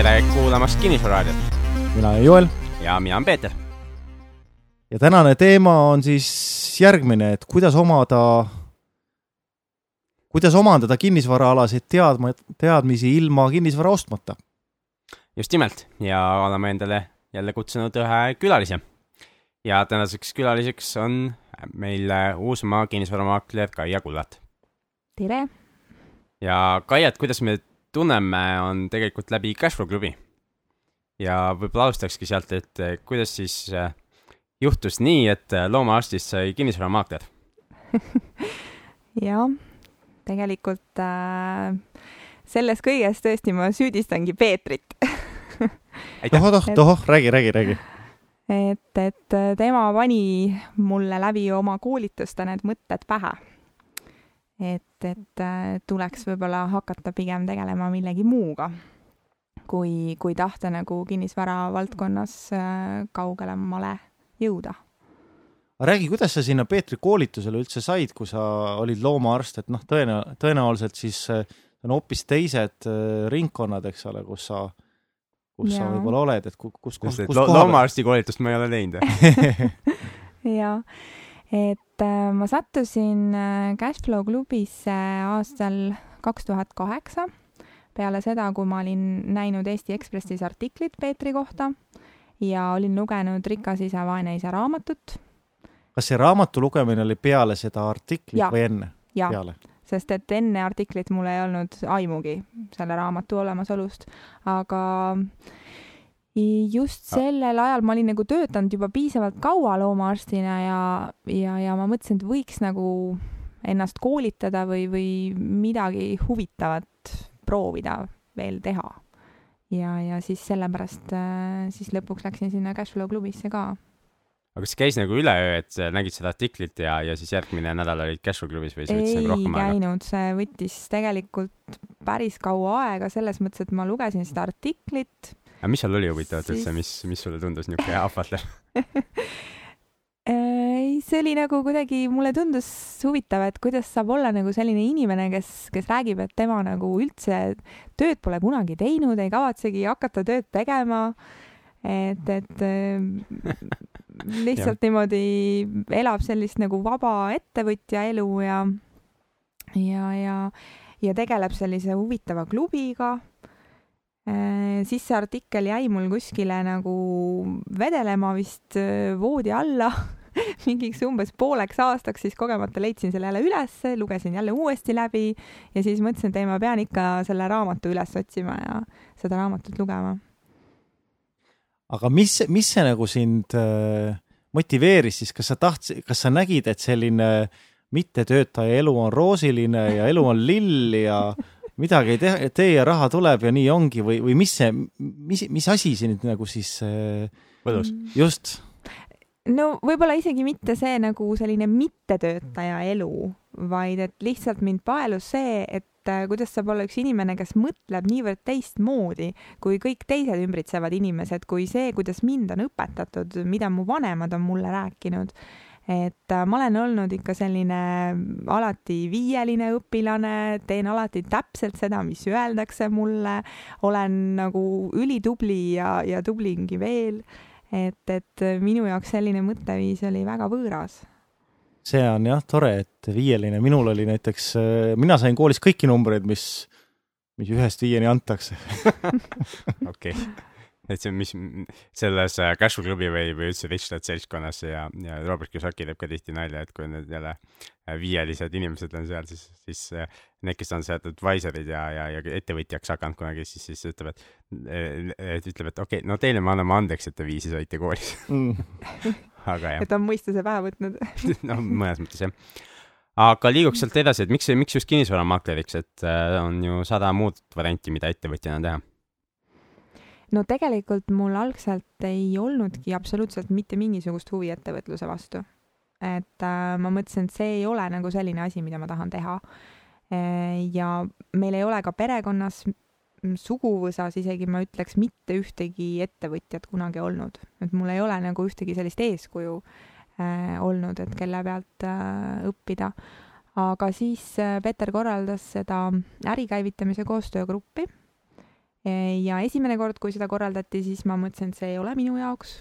tere kuulamast Kinnisvaraadiot. mina olen Joel. ja mina olen Peeter. ja tänane teema on siis järgmine, et kuidas omada, kuidas omandada kinnisvaraalaseid teadma, teadmisi ilma kinnisvara ostmata. just nimelt ja oleme endale jälle kutsunud ühe külalise. ja tänaseks külaliseks on meil Uusmaa kinnisvaramaakler Kaia Kullat. tere! ja Kaiat, kuidas me tunneme, on tegelikult läbi Cashflow klubi. ja võib-olla alustakski sealt, et kuidas siis äh, juhtus nii, et äh, loomaarstist sai kinnisvaramaakler? Jah, tegelikult äh, selles kõiges tõesti ma süüdistangi Peetrit. Tohoh, tohoh, tohoh, räägi, räägi, räägi. et, et äh, tema pani mulle läbi oma koolituste need mõtted pähe. Et, et äh, tuleks võib-olla hakata pigem tegelema millegi muuga, kui, kui tahta nagu kinnisvara valdkonnas äh, kaugelemale jõuda. aga räägi, kuidas sa sinna Peetri koolitusele üldse said, kui sa olid loomaarst, et noh, tõena-, tõenäoliselt siis äh, on hoopis teised ringkonnad, eks ole, kus sa, kus ja. sa võib-olla oled, et kus, kus, kus, kus lo loomaarsti koolitust ma ei ole teinud jaa et ma sattusin äh, Cashflow klubisse aastal kaks tuhat kaheksa, peale seda, kui ma olin näinud Eesti Ekspressis artiklit Peetri kohta ja olin lugenud Rikas isa, vaene isa raamatut. kas see raamatu lugemine oli peale seda artiklit ja. või enne? peale? sest et enne artiklit mul ei olnud aimugi selle raamatu olemasolust, aga äh, just sellel ajal ma olin nagu töötanud juba piisavalt kaua loomaarstina ja, ja, ja ma mõtlesin, et võiks nagu ennast koolitada või, või midagi huvitavat proovida veel teha. ja, ja siis sellepärast äh, siis lõpuks läksin sinna Cashflow klubisse ka. aga kas käis nagu üleöö, et nägid seda artiklit ja, ja siis järgmine nädal olid Cashflow klubis või see võttis nagu rohkem aega? ei käinud, see võttis tegelikult päris kaua aega selles mõttes, et ma lugesin seda artiklit aga mis seal oli huvitavat üldse, mis, mis sulle tundus niisugune ahvatlev ei, see oli nagu kuidagi, mulle tundus huvitav, et kuidas saab olla nagu selline inimene, kes, kes räägib, et tema nagu üldse tööd pole kunagi teinud, ei kavatsegi hakata tööd tegema. et, et lihtsalt niimoodi elab sellist nagu vaba ettevõtja elu ja, ja, ja, ja tegeleb sellise huvitava klubiga. Äh, siis see artikkel jäi mul kuskile nagu vedelema vist äh, voodi alla mingiks umbes pooleks aastaks, siis kogemata leidsin selle jälle ülesse, lugesin jälle uuesti läbi ja siis mõtlesin, et ei, ma pean ikka selle raamatu üles otsima ja seda raamatut lugema. aga mis, mis see nagu sind äh, motiveeris siis, kas sa tahtsid, kas sa nägid, et selline mittetöötaja elu on roosiline ja elu on lill ja midagi ei tee, tee ja raha tuleb ja nii ongi või, või mis see, mis, mis asi see nüüd nagu siis võlus? just. no võib-olla isegi mitte see nagu selline mittetöötaja elu, vaid et lihtsalt mind paelus see, et äh, kuidas saab olla üks inimene, kes mõtleb niivõrd teistmoodi kui kõik teised ümbritsevad inimesed, kui see, kuidas mind on õpetatud, mida mu vanemad on mulle rääkinud et äh, ma olen olnud ikka selline alati viieline õpilane, teen alati täpselt seda, mis öeldakse mulle, olen nagu ülitubli ja, ja tublingi veel. et, et minu jaoks selline mõtteviis oli väga võõras see on jah tore, et viieline, minul oli näiteks, äh, mina sain koolis kõiki numbreid, mis, mis ühest viieni antakse. okei et see, mis selles äh, Cashflow klubi või, või üldse Rich Dad seltskonnas ja, ja Robert Kiyosaki teeb ka tihti nalja, et kui need jälle äh, viielised inimesed on seal, siis, siis äh, need, kes on sealt advisor'id ja, ja, ja ettevõtjaks hakanud kunagi, siis, siis ütleb, et, et ütleb, et okei okay,, no teile me anname andeks, et te viisi saite koolis mm. aga jah. et on mõistuse pähe võtnud no mõnes mõttes jah aga liiguks sealt edasi, et miks, miks just kinnisvaramakleriks, et äh, on ju sada muud varianti, mida ettevõtjana teha no tegelikult mul algselt ei olnudki absoluutselt mitte mingisugust huvi ettevõtluse vastu. et äh, ma mõtlesin, et see ei ole nagu selline asi, mida ma tahan teha e,. ja meil ei ole ka perekonnas suguvõsas isegi ma ütleks mitte ühtegi ettevõtjat kunagi olnud, et mul ei ole nagu ühtegi sellist eeskuju äh, olnud, et kelle pealt äh, õppida. aga siis äh, Peeter korraldas seda ärikäivitamise koostöögruppi ja esimene kord, kui seda korraldati, siis ma mõtlesin, et see ei ole minu jaoks.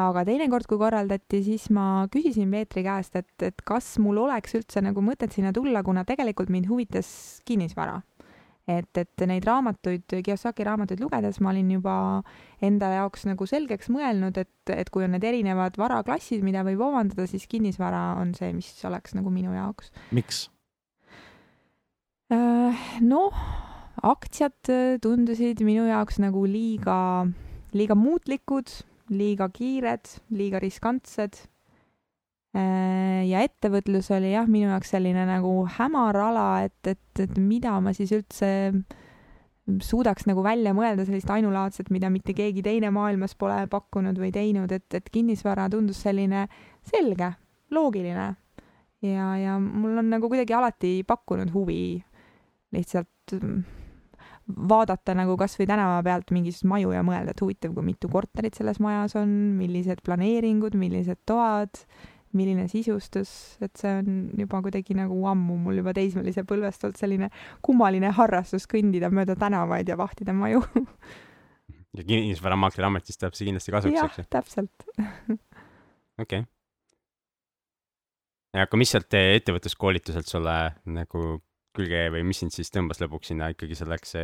aga teinekord, kui korraldati, siis ma küsisin Peetri käest, et, et kas mul oleks üldse nagu mõtet sinna tulla, kuna tegelikult mind huvitas kinnisvara et, et neid raamatuid, Kiyosaki raamatuid lugedes ma olin juba enda jaoks nagu selgeks mõelnud, et, et kui on need erinevad varaklassid, mida võib omandada, siis kinnisvara on see, mis oleks nagu minu jaoks. miks? Äh, noh, aktsiad tundusid minu jaoks nagu liiga, liiga muutlikud, liiga kiired, liiga riskantsed Äh, ja ettevõtlus oli jah, minu jaoks selline nagu hämar ala, et, et, et mida ma siis üldse suudaks nagu välja mõelda sellist ainulaadset, mida mitte keegi teine maailmas pole pakkunud või teinud, et, et kinnisvara tundus selline selge, loogiline. ja, ja mul on nagu kuidagi alati pakkunud huvi lihtsalt mm, vaadata nagu kasvõi tänava pealt mingisuguseid maju ja mõelda, et huvitav, kui mitu korterit selles majas on, millised planeeringud, millised toad milline sisustus, et see on juba kuidagi nagu ammu mul juba teismelise põlvest olnud selline kummaline harrastus kõndida mööda tänavaid ja vahtida maju. Ja kinnisvaramaakleri ametis tuleb see kindlasti kasuks, eks ju? täpselt. Okei. Okay.. aga mis sealt ettevõtluskoolituselt sulle nagu külge või mis sind siis tõmbas lõpuks sinna ikkagi selleks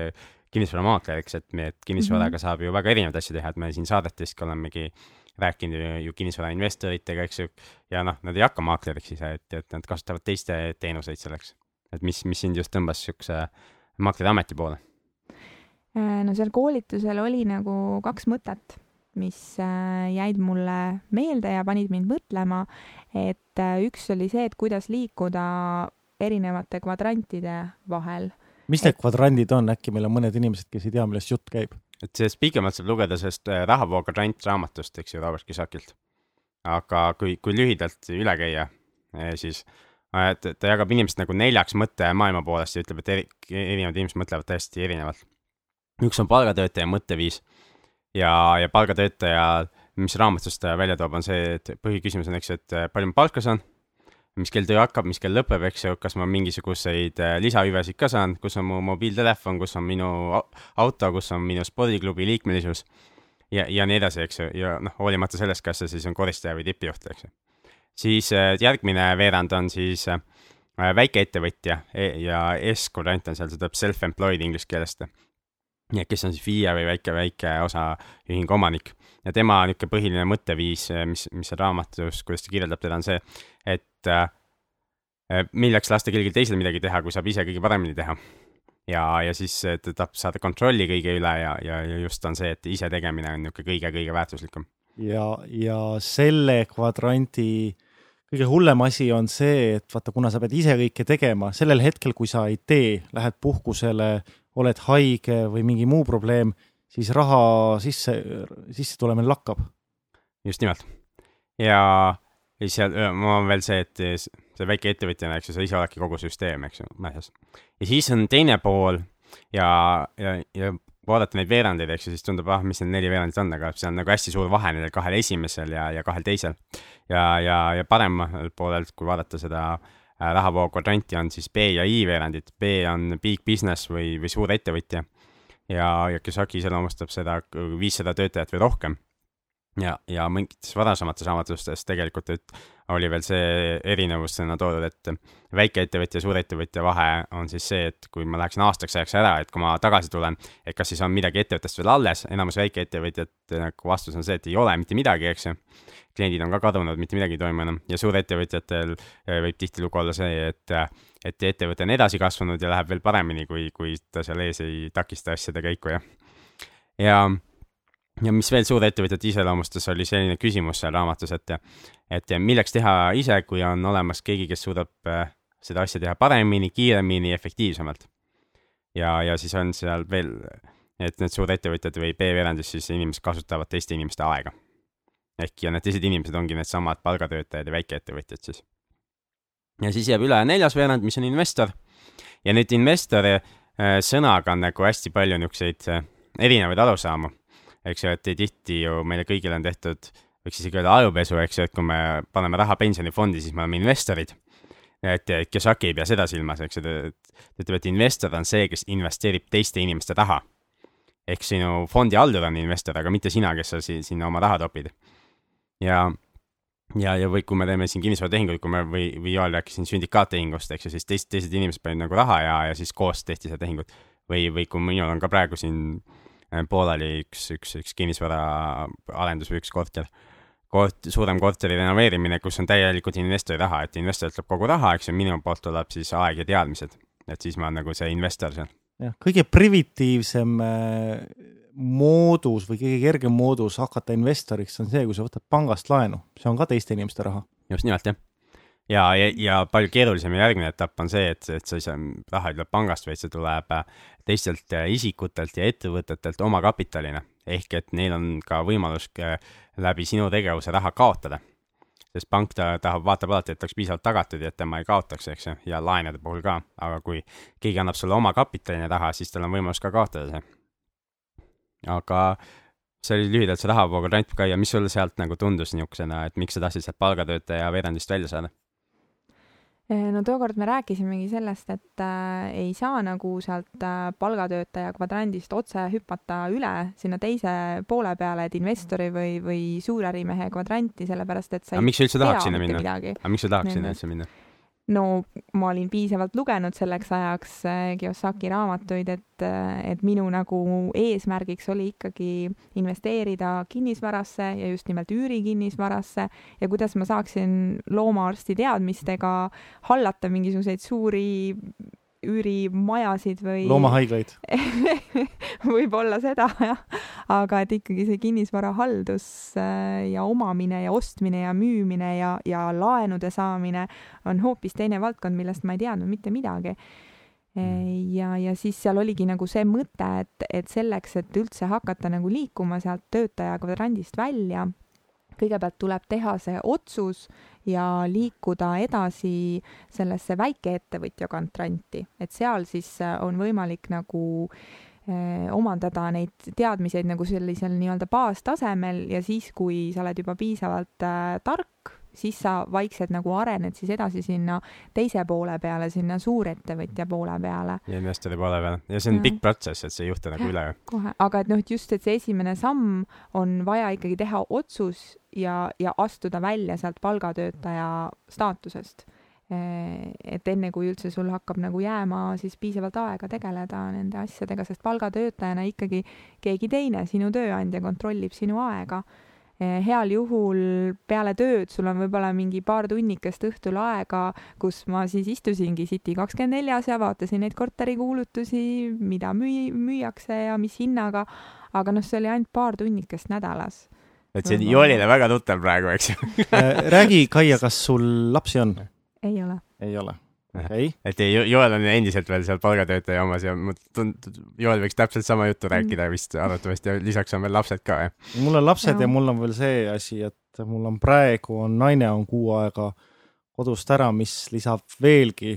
kinnisvaramaakeriks, et me, et kinnisvaraga mm -hmm. saab ju väga erinevaid asju teha, et me siin saadeteski olemegi rääkinud ju kinnisvarainvestoritega, eks ju, ja noh, nad ei hakka maakleriks ise, et, et nad kasutavad teiste teenuseid selleks. et mis, mis sind just tõmbas niisuguse maakleriameti poole? Äh, no seal koolitusel oli nagu kaks mõtet, mis äh, jäid mulle meelde ja panid mind mõtlema, et äh, üks oli see, et kuidas liikuda erinevate kvadrantide vahel. mis need et... kvadrandid on, äkki meil on mõned inimesed, kes ei tea, millest jutt käib? et sellest pikemalt saab lugeda sellest äh, Rahavooga rant raamatust, eks ju, Robert Kisakilt. aga kui, kui lühidalt üle käia, äh, siis äh, et ta jagab inimesed nagu neljaks mõttemaailma poolest ja ütleb, et eri, erinevad inimesed mõtlevad täiesti erinevalt. üks on palgatöötaja mõtteviis ja, ja palgatöötaja, mis raamatust ta välja toob, on see, et põhiküsimus on, eks ju, et palju ma palka saan mis kell töö hakkab, mis kell lõpeb, eks ju, kas ma mingisuguseid äh, lisahüvesid ka saan, kus on mu mobiiltelefon, kus on minu auto, kus on minu spordiklubi liikmelisus ja, ja nii edasi, eks ju, ja noh, hoolimata sellest, kas see siis on koristaja või tippjuht, eks ju. siis äh, järgmine veerand on siis äh, väikeettevõtja e, ja S-kvadrant on seal, see tuleb self-employed inglise keelest. ja kes on siis FIE või väike, väike osaühingu omanik ja tema niisugune põhiline mõtteviis, mis, mis seal raamatus, kuidas ta kirjeldab teda, on see, et äh, milleks lasta kellelgi teisel midagi teha, kui saab ise kõige paremini teha. ja, ja siis ta tahab saada kontrolli kõige üle ja, ja, ja just on see, et ise tegemine on niisugune kõige-kõige väärtuslikum. ja, ja selle kvadranti kõige hullem asi on see, et vaata, kuna sa pead ise kõike tegema, sellel hetkel, kui sa ei tee, lähed puhkusele, oled haige või mingi muu probleem, siis raha sisse, sissetulemine lakkab. just nimelt. ja ja seal on veel see, et see väike ettevõtjana, eks ju, sa ise oledki kogu süsteem, eks ju, mähjas. ja siis on teine pool ja, ja, ja vaadata neid veerandeid, eks ju, siis tundub, ah, mis need neli veerandit on, aga see on nagu hästi suur vahe nendel kahel esimesel ja, ja kahel teisel. ja, ja, ja paremal poolelt, kui vaadata seda äh, rahavoo kvadranti, on siis B ja I veerandid. B on big business või, või suur ettevõtja ja, Kiyosaki iseloomustab seda viissada töötajat või rohkem ja, ja mingites varasemates raamatustes tegelikult, oli veel see erinevus sinna toodud, et väikeettevõtja ja suurettevõtja vahe on siis see, et kui ma läheksin aastaks ajaks ära, et kui ma tagasi tulen, et kas siis on midagi ettevõttest veel alles, enamus väikeettevõtjate nagu vastus on see, et ei ole mitte midagi, eks ju. kliendid on ka kadunud, mitte midagi ei toimu enam. Ja suurettevõtjatel eh, võib tihtilugu olla see, et, et ettevõte on edasi kasvanud ja läheb veel paremini, kui, kui ta seal ees ei takista asjade käiku ja, ja ja mis veel suurettevõtjat iseloomustas, oli selline küsimus seal raamatus, et, et milleks teha ise, kui on olemas keegi, kes suudab äh, seda asja teha paremini, kiiremini, efektiivsemalt. ja, ja siis on seal veel, et need suurettevõtjad või B-veerandis siis inimesed kasutavad teiste inimeste aega. ehk ja need teised inimesed ongi needsamad palgatöötajad ja väikeettevõtjad siis. ja siis jääb üle neljas veerand, mis on investor. ja nüüd investori äh, sõnaga on nagu hästi palju niisuguseid äh, erinevaid arusaamu eks ju, et tihti ju meile kõigile on tehtud, võiks isegi öelda ajupesu, eks ju, et kui me paneme raha pensionifondi, siis me oleme investorid. et Kiyosaki ei pea seda silmas, eks ju, ta ütleb, et investor on see, kes investeerib teiste inimeste raha. ehk sinu fondi haldur on investor, aga mitte sina, kes sa si sinna oma raha topid. ja, ja, ja või kui me teeme siin kinnisvaratehinguid, kui me või, või Joel rääkis siin sündikaattehingust, eks ju, siis teised, teised inimesed panid nagu raha ja, ja siis koos tehti seda tehingut. või, või kui minul on ka praegu siin pooleli üks, üks, üks kinnisvaraarendus või üks korter, kort-, suurem korteri renoveerimine, kus on täielikult investori raha, et investor ütleb kogu raha, eks ju, minu poolt tuleb siis aeg ja teadmised. et siis ma olen nagu see investor seal. jah, kõige primitiivsem äh, moodus või kõige kergem moodus hakata investoriks on see, kui sa võtad pangast laenu, see on ka teiste inimeste raha. just nimelt jah. ja, ja, ja palju keerulisem järgmine etapp on see, et, et saa, raha ei tule pangast, vaid see tuleb äh, teistelt äh, isikutelt ja ettevõtetelt omakapitalina. ehk et neil on ka võimalus äh, läbi sinu tegevuse raha kaotada. sest pank ta tahab, vaatab alati, et oleks piisavalt tagatud ja et tema ei kaotaks, eks ju, ja laenude puhul ka, aga kui keegi annab sulle omakapitalina raha, siis tal on võimalus ka kaotada see. aga see oli lühidalt see rahavoo variant ka ja mis sulle sealt nagu tundus niisugusena, et miks sa tahtsid sealt palgatöötaja veerandist välja saada? No tookord me rääkisimegi sellest, et äh, ei saa nagu sealt äh, palgatöötaja kvadrandist otse hüpata üle sinna teise poole peale, et investori või, või suurärimehe kvadranti, sellepärast et sa aga ei miks sa üldse tahaks sinna minna? aga miks sa tahaks sinna üldse minna? No ma olin piisavalt lugenud selleks ajaks äh, Kiyosaki raamatuid, et, et minu nagu eesmärgiks oli ikkagi investeerida kinnisvarasse ja just nimelt üürikinnisvarasse ja kuidas ma saaksin loomaarsti teadmistega hallata mingisuguseid suuri üürimajasid või loomahaiglaid. võib-olla seda jah, aga et ikkagi see kinnisvarahaldus äh, ja omamine ja ostmine ja müümine ja, ja laenude saamine on hoopis teine valdkond, millest ma ei teadnud mitte midagi. ja, ja siis seal oligi nagu see mõte, et, et selleks, et üldse hakata nagu liikuma sealt töötaja kvadrandist välja, kõigepealt tuleb teha see otsus ja liikuda edasi sellesse väikeettevõtja kvadranti, et seal siis äh, on võimalik nagu eh, omandada neid teadmiseid nagu sellisel nii-öelda baastasemel ja siis, kui sa oled juba piisavalt äh, tark, siis sa vaikselt nagu arened siis edasi sinna teise poole peale, sinna suurettevõtja poole peale ja investori poole peal ja see on Jah. pikk protsess, et see ei juhtu nagu üleöö. kohe, aga et noh, et just, et see esimene samm on vaja ikkagi teha otsus ja, ja astuda välja sealt palgatöötaja staatusest. et enne, kui üldse sul hakkab nagu jääma siis piisavalt aega tegeleda nende asjadega, sest palgatöötajana ikkagi keegi teine, sinu tööandja kontrollib sinu aega. Heal juhul peale tööd sul on võib-olla mingi paar tunnikest õhtul aega, kus ma siis istusingi City kakskümmend neljas ja vaatasin neid korterikuulutusi, mida müü-, müüakse ja mis hinnaga, aga noh, see oli ainult paar tunnikest nädalas. et see on Joelile väga tuttav praegu, eks ju. Äh, räägi, Kaia, kas sul lapsi on? ei ole. ei ole. okei, et ei, Joel on endiselt veel seal palgatöötaja omas ja ma tund-, Joel võiks täpselt sama juttu rääkida vist arvatavasti ja lisaks on veel lapsed ka, jah. mul on lapsed ja Jaa. mul on veel see asi, et mul on praegu on naine on kuu aega kodust ära, mis lisab veelgi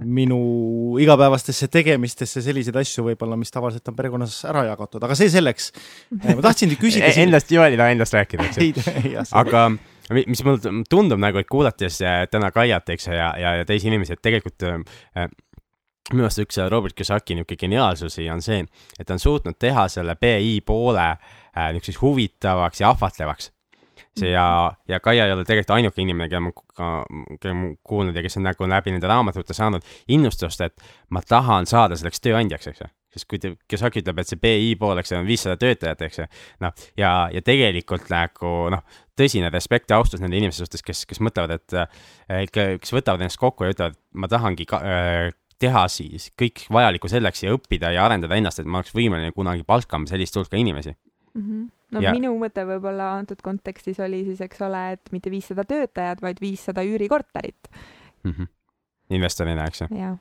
minu igapäevastesse tegemistesse selliseid asju võib-olla, mis tavaliselt on perekonnas ära jagatud, aga see selleks. ma tahtsingi küsida E, Endast, Joel ei taha endast rääkida, eks ju. ei, aga mis mulle tundub nagu, et kuulates äh, täna Kaiat, eks ju, ja, ja, ja teisi inimesi, et tegelikult äh, minu arust üks äh, Robert Kiyosaki niisugune geniaalsusi on see, et ta on suutnud teha selle BI poole äh, niisuguseks huvitavaks ja ahvatlevaks. see ja, ja Kaia ei ole tegelikult ainuke inimene, keda ma keda ma kuulnud ja kes on nagu läbi nende raamatute saanud innustust, et ma tahan saada selleks tööandjaks, eks ju. Sest kui te, Kiyosaki ütleb, et see BI pool, eks ju, on viissada töötajat, eks ju, noh, ja, ja tegelikult nagu noh, tõsine respekt ja austus nende inimeste suhtes, kes, kes mõtlevad, et kes võtavad ennast kokku ja ütlevad, ma tahangi ka, äh, teha siis kõik vajalikku selleks ja õppida ja arendada ennast, et ma oleks võimeline kunagi palkama sellist hulka inimesi. mm. -hmm. no ja. minu mõte võib-olla antud kontekstis oli siis, eks ole, et mitte viissada töötajat, vaid viissada üürikorterit. Mm -hmm. investorina, eks ju. jah,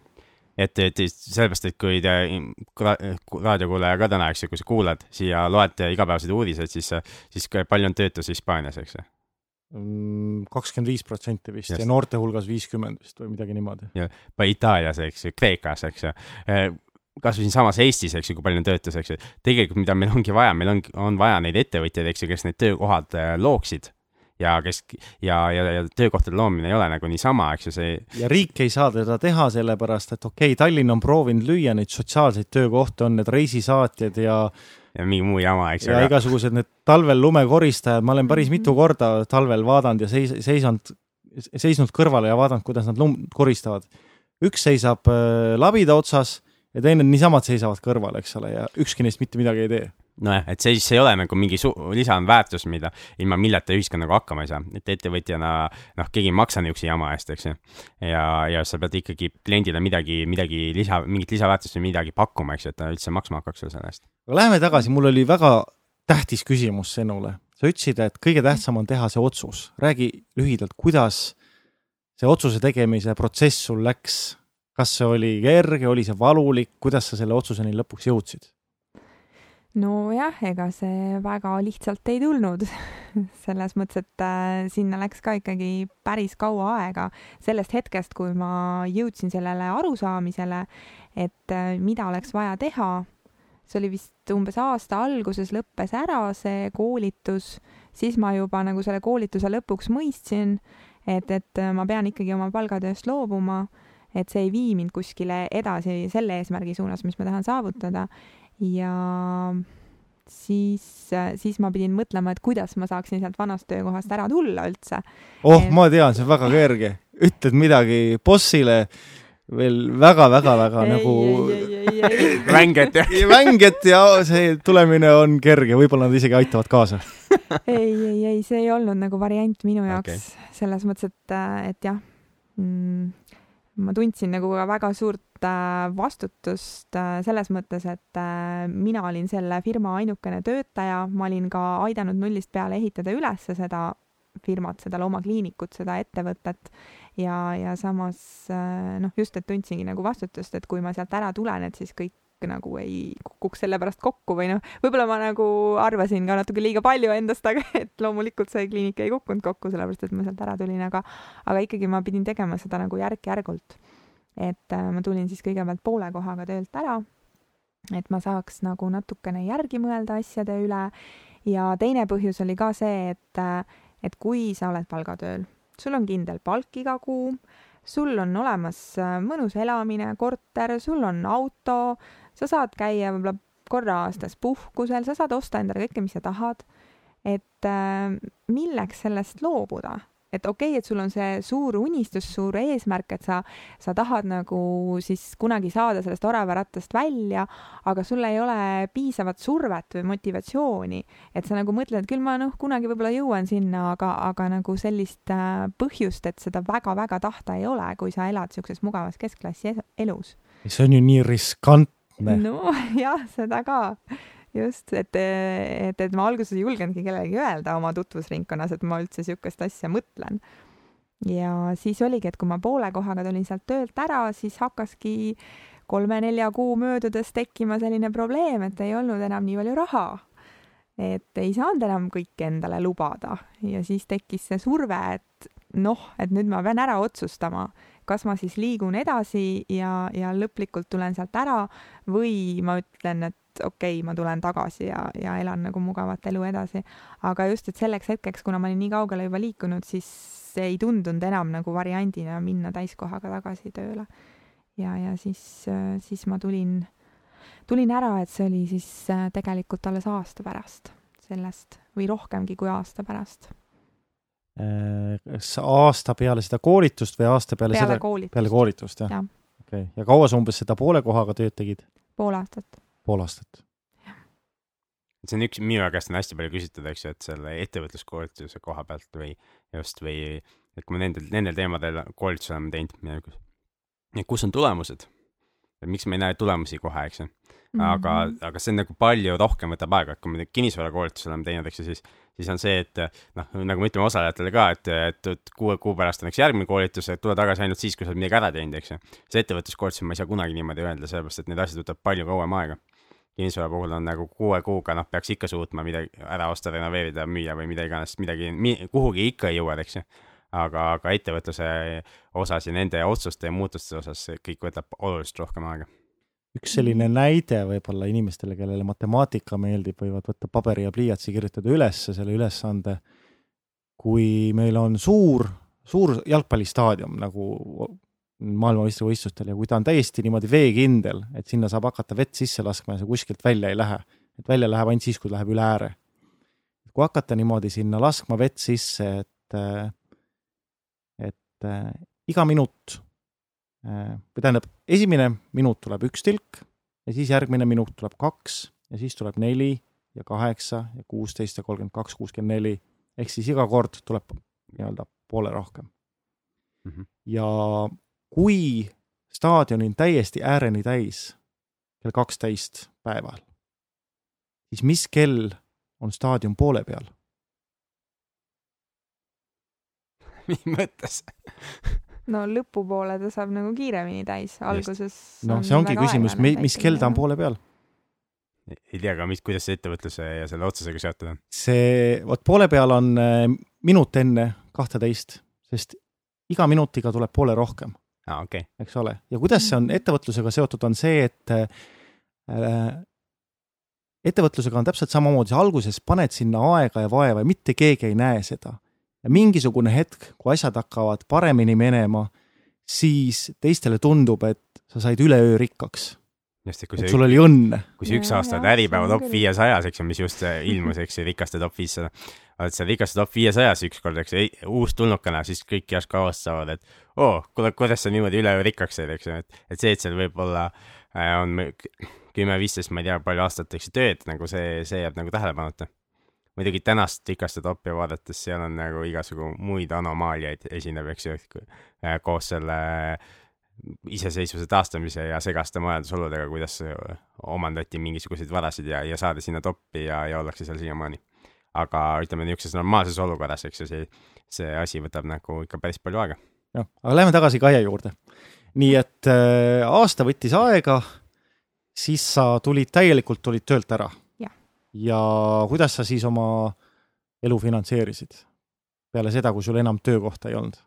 et, et sellepärast, et kui te ra- raadiokuulaja ka täna, eks ju, kui sa kuulad siia, loed igapäevaseid uudiseid, siis, siis palju on töötus Hispaanias, eks ju. kakskümmend viis protsenti vist Just. ja noorte hulgas viiskümmend vist või midagi niimoodi. või Itaalias, eks ju, Kreekas, eks ju. kasvõi siinsamas Eestis, eks ju, kui palju on töötus, eks ju. tegelikult, mida meil ongi vaja, meil ongi, on vaja neid ettevõtjaid, eks ju, kes need töökohad äh, looksid ja kes ja, ja, ja töökohtade loomine ei ole nagu niisama, eks ju, see. ja riik ei saa teda teha sellepärast, et okei okay,, Tallinn on proovinud lüüa neid sotsiaalseid töökohti, on need reisisaatjad ja ja mingi muu jama, eks ju. ja aga... igasugused need talvel lumekoristajad, ma olen päris mitu korda talvel vaadanud ja seis-, seisanud, seisnud kõrvale ja vaadanud, kuidas nad lund koristavad. üks seisab äh, labida otsas ja teine niisamad seisavad kõrval, eks ole, ja ükski neist mitte midagi ei tee nojah, et see siis ei ole nagu mingi lisandväärtus, mida, ilma milleta ühiskond nagu hakkama ei saa, et ettevõtjana noh, keegi ei maksa niisuguse jama eest, eks ju. ja, ja sa pead ikkagi kliendile midagi, midagi lisa, mingit lisaväärtust või midagi pakkuma, eks ju, et ta üldse maksma hakkaks selle eest. aga läheme tagasi, mul oli väga tähtis küsimus sinule. sa ütlesid, et kõige tähtsam on teha see otsus. räägi lühidalt, kuidas see otsuse tegemise protsess sul läks? kas see oli kerge, oli see valulik, kuidas sa selle otsuseni lõpuks jõudsid? Nojah, ega see väga lihtsalt ei tulnud selles mõttes, et äh, sinna läks ka ikkagi päris kaua aega sellest hetkest, kui ma jõudsin sellele arusaamisele, et äh, mida oleks vaja teha. see oli vist umbes aasta alguses lõppes ära see koolitus, siis ma juba nagu selle koolituse lõpuks mõistsin, et, et äh, ma pean ikkagi oma palgatööst loobuma, et see ei vii mind kuskile edasi selle eesmärgi suunas, mis ma tahan saavutada ja siis, siis ma pidin mõtlema, et kuidas ma saaksin sealt vanast töökohast ära tulla üldse. oh et..., ma tean, see on väga kerge. ütled midagi bossile veel väga-väga-väga nagu vänget ja vänget ja see tulemine on kerge, võib-olla nad isegi aitavad kaasa ei, ei, ei, see ei olnud nagu variant minu jaoks okay. selles mõttes, et, et jah mm, ma tundsin nagu ka väga suurt äh, vastutust äh, selles mõttes, et äh, mina olin selle firma ainukene töötaja, ma olin ka aidanud nullist peale ehitada üles seda firmat, seda loomakliinikut, seda ettevõtet. Ja, ja samas noh, just, et tundsingi nagu vastutust, et kui ma sealt ära tulen, et siis kõik nagu ei kukuks selle pärast kokku või noh, võib-olla ma nagu arvasin ka natuke liiga palju endast, aga et loomulikult see kliinik ei kukkunud kokku, sellepärast et ma sealt ära tulin, aga aga ikkagi ma pidin tegema seda nagu järk-järgult. et äh, ma tulin siis kõigepealt poole kohaga töölt ära, et ma saaks nagu natukene järgi mõelda asjade üle ja teine põhjus oli ka see, et, äh, et kui sa oled palgatööl, sul on kindel palk iga kuu, sul on olemas äh, mõnus elamine, korter, sul on auto, sa saad käia võib-olla korra aastas puhkusel, sa saad osta endale kõike, mis sa tahad. et äh, milleks sellest loobuda? et okei okay,, et sul on see suur unistus, suur eesmärk, et sa, sa tahad nagu siis kunagi saada sellest oravarattast välja, aga sul ei ole piisavat survet või motivatsiooni, et sa nagu mõtled, küll ma noh, kunagi võib-olla jõuan sinna, aga, aga nagu sellist äh, põhjust, et seda väga-väga tahta ei ole, kui sa elad niisuguses mugavas keskklassi elus. see on ju nii riskantne nojah, seda ka just, et, et, et ma alguses ei julgenudki kellelegi öelda oma tutvusringkonnas, et ma üldse niisugust asja mõtlen. ja siis oligi, et kui ma poole kohaga tulin sealt töölt ära, siis hakkaski kolme-nelja kuu möödudes tekkima selline probleem, et ei olnud enam nii palju raha. et ei saanud enam kõike endale lubada ja siis tekkis see surve, et noh, et nüüd ma pean ära otsustama kas ma siis liigun edasi ja, ja lõplikult tulen sealt ära või ma ütlen, et okei okay,, ma tulen tagasi ja, ja elan nagu mugavat elu edasi. aga just, et selleks hetkeks, kuna ma olin nii kaugele juba liikunud, siis ei tundunud enam nagu variandina minna täiskohaga tagasi tööle. ja, ja siis, siis ma tulin, tulin ära, et see oli siis äh, tegelikult alles aasta pärast sellest või rohkemgi kui aasta pärast kas aasta peale seda koolitust või aasta peale, peale seda, koolitust. peale koolitust, jah ja.? okei okay., ja kaua sa umbes seda poole kohaga tööd tegid? pool aastat. pool aastat. see on üks, minu käest on hästi palju küsitud, eks ju, et selle ettevõtluskoolituse koha pealt või just või et kui me nendel, nendel teemadel koolitusi oleme teinud, et kus on tulemused, et miks me ei näe tulemusi kohe, eks ju mm, -hmm. aga see on nagu palju rohkem võtab aega, et kui me kinnisvarakoolitusi oleme teinud, eks ju, siis, siis on see, et noh, nagu me ütleme osalejatele ka, et, et, et kuue kuu pärast on üks järgmine koolitus, et tule tagasi ainult siis, kui sa oled midagi ära teinud, eks ju. see ettevõtluskoolitus, ma ei saa kunagi niimoodi öelda, sellepärast et need asjad võtavad palju kauem aega. kinnisvara puhul on nagu kuue kuuga, noh, peaks ikka suutma midagi ära osta, renoveerida, müüa või mida iganes, midagi mi,, kuhugi ikka jõuad, eks ju aga, aga ettevõtluse osas ja nende otsuste ja muutuste osas kõik võtab oluliselt rohkem aega üks selline näide võib-olla inimestele, kellele matemaatika meeldib, võivad võtta paberi ja pliiatsi, kirjutada üles selle ülesande, kui meil on suur, suur jalgpallistaadion nagu maailmameistrivõistlustel ja kui ta on täiesti niimoodi veekindel, et sinna saab hakata vett sisse laskma ja see kuskilt välja ei lähe, et välja läheb ainult siis, kui läheb üle ääre. kui hakata niimoodi sinna laskma vett sisse, et, et iga minut või tähendab, esimene minut tuleb üks tilk ja siis järgmine minut tuleb kaks ja siis tuleb neli ja kaheksa ja kuusteist ja kolmkümmend kaks, kuuskümmend neli, ehk siis iga kord tuleb nii-öelda poole rohkem mm. -hmm. ja kui staadion on täiesti ääreni täis kell kaksteist päeval, siis mis kell on staadion poole peal? mis mõttes no lõpupoole ta saab nagu kiiremini täis, alguses. noh, see ongi küsimus, mis kell ta on poole peal? ei tea ka, mis, kuidas see ettevõtluse ja selle otsusega seotud on? see, vot poole peal on äh, minut enne kahteteist, sest iga minutiga tuleb poole rohkem ah,. Okay. eks ole, ja kuidas see on ettevõtlusega seotud, on see, et äh, ettevõtlusega on täpselt samamoodi, sa alguses paned sinna aega ja vaeva ja mitte keegi ei näe seda. Ja mingisugune hetk, kui asjad hakkavad paremini minema, siis teistele tundub, et sa said üleöö rikkaks just, et kui see, sul oli õnne. kui see üks aasta on Äripäeva top viiesajas, eks ju, mis just ilmus, eks ju, rikaste top viissada. oled seal rikaste top viiesajas ükskord, eks ju, uustulnukana, siis kõik järsku avastavad, et oo oh,, kuule, kuidas sa niimoodi üleöö rikkaks said, eks ju, et, et see, et seal võib-olla äh, on kümme, viisteist, ma ei tea, palju aastat, eks ju, tööd, nagu see, see jääb nagu tähelepanuta. Muidugi tänast rikaste topi vaadates, seal on nagu igasugu muid anomaaliaid esineb, eks ju, äh, koos selle äh, iseseisvuse taastamise ja segaste majandusoludega, kuidas omandati mingisuguseid varasid ja, ja saadi sinna toppi ja, ja ollakse seal siiamaani. aga ütleme, niisuguses normaalses olukorras, eks ju, see, see asi võtab nagu ikka päris palju aega. jah, aga lähme tagasi Kaie juurde. nii et äh, aasta võttis aega, siis sa tulid, täielikult tulid töölt ära. Ja kuidas sa siis oma elu finantseerisid peale seda, kui sul enam töökohta ei olnud?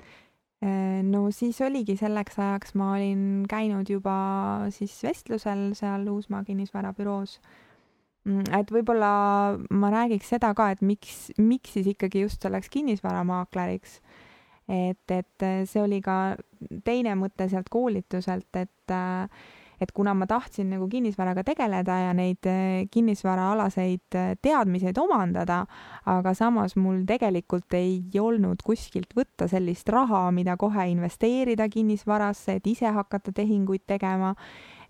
Äh, no siis oligi selleks ajaks, ma olin käinud juba siis vestlusel seal Uusmaa kinnisvarabüroos. Mm, et võib-olla ma räägiks seda ka, et miks, miks siis ikkagi just selleks kinnisvaramaakleriks. et, et see oli ka teine mõte sealt koolituselt, et äh, et kuna ma tahtsin nagu kinnisvaraga tegeleda ja neid eh, kinnisvaraalaseid eh, teadmiseid omandada, aga samas mul tegelikult ei olnud kuskilt võtta sellist raha, mida kohe investeerida kinnisvarasse, et ise hakata tehinguid tegema.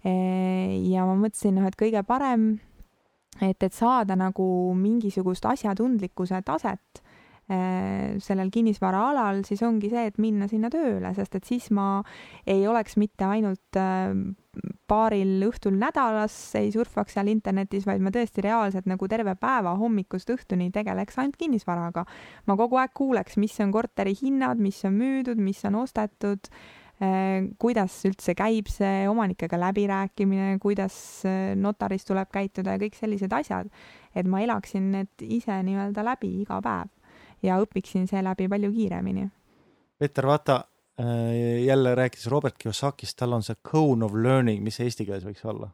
Eh, ja ma mõtlesin, noh, et kõige parem, et, et saada nagu mingisugust asjatundlikkuse taset Äh, sellel kinnisvaraalal, siis ongi see, et minna sinna tööle, sest et siis ma ei oleks mitte ainult äh, paaril õhtul nädalas ei surfaks seal internetis, vaid ma tõesti reaalselt nagu terve päeva hommikust õhtuni tegeleks ainult kinnisvaraga. ma kogu aeg kuuleks, mis on korteri hinnad, mis on müüdud, mis on ostetud äh, kuidas üldse käib see omanikega läbirääkimine, kuidas notaris tuleb käituda ja kõik sellised asjad, et ma elaksin need ise nii-öelda läbi iga päev ja õpiksin seeläbi palju kiiremini. Peeter, vaata äh, jälle rääkides Robert Kiyosakist, tal on see cone of learning, mis eesti keeles võiks olla?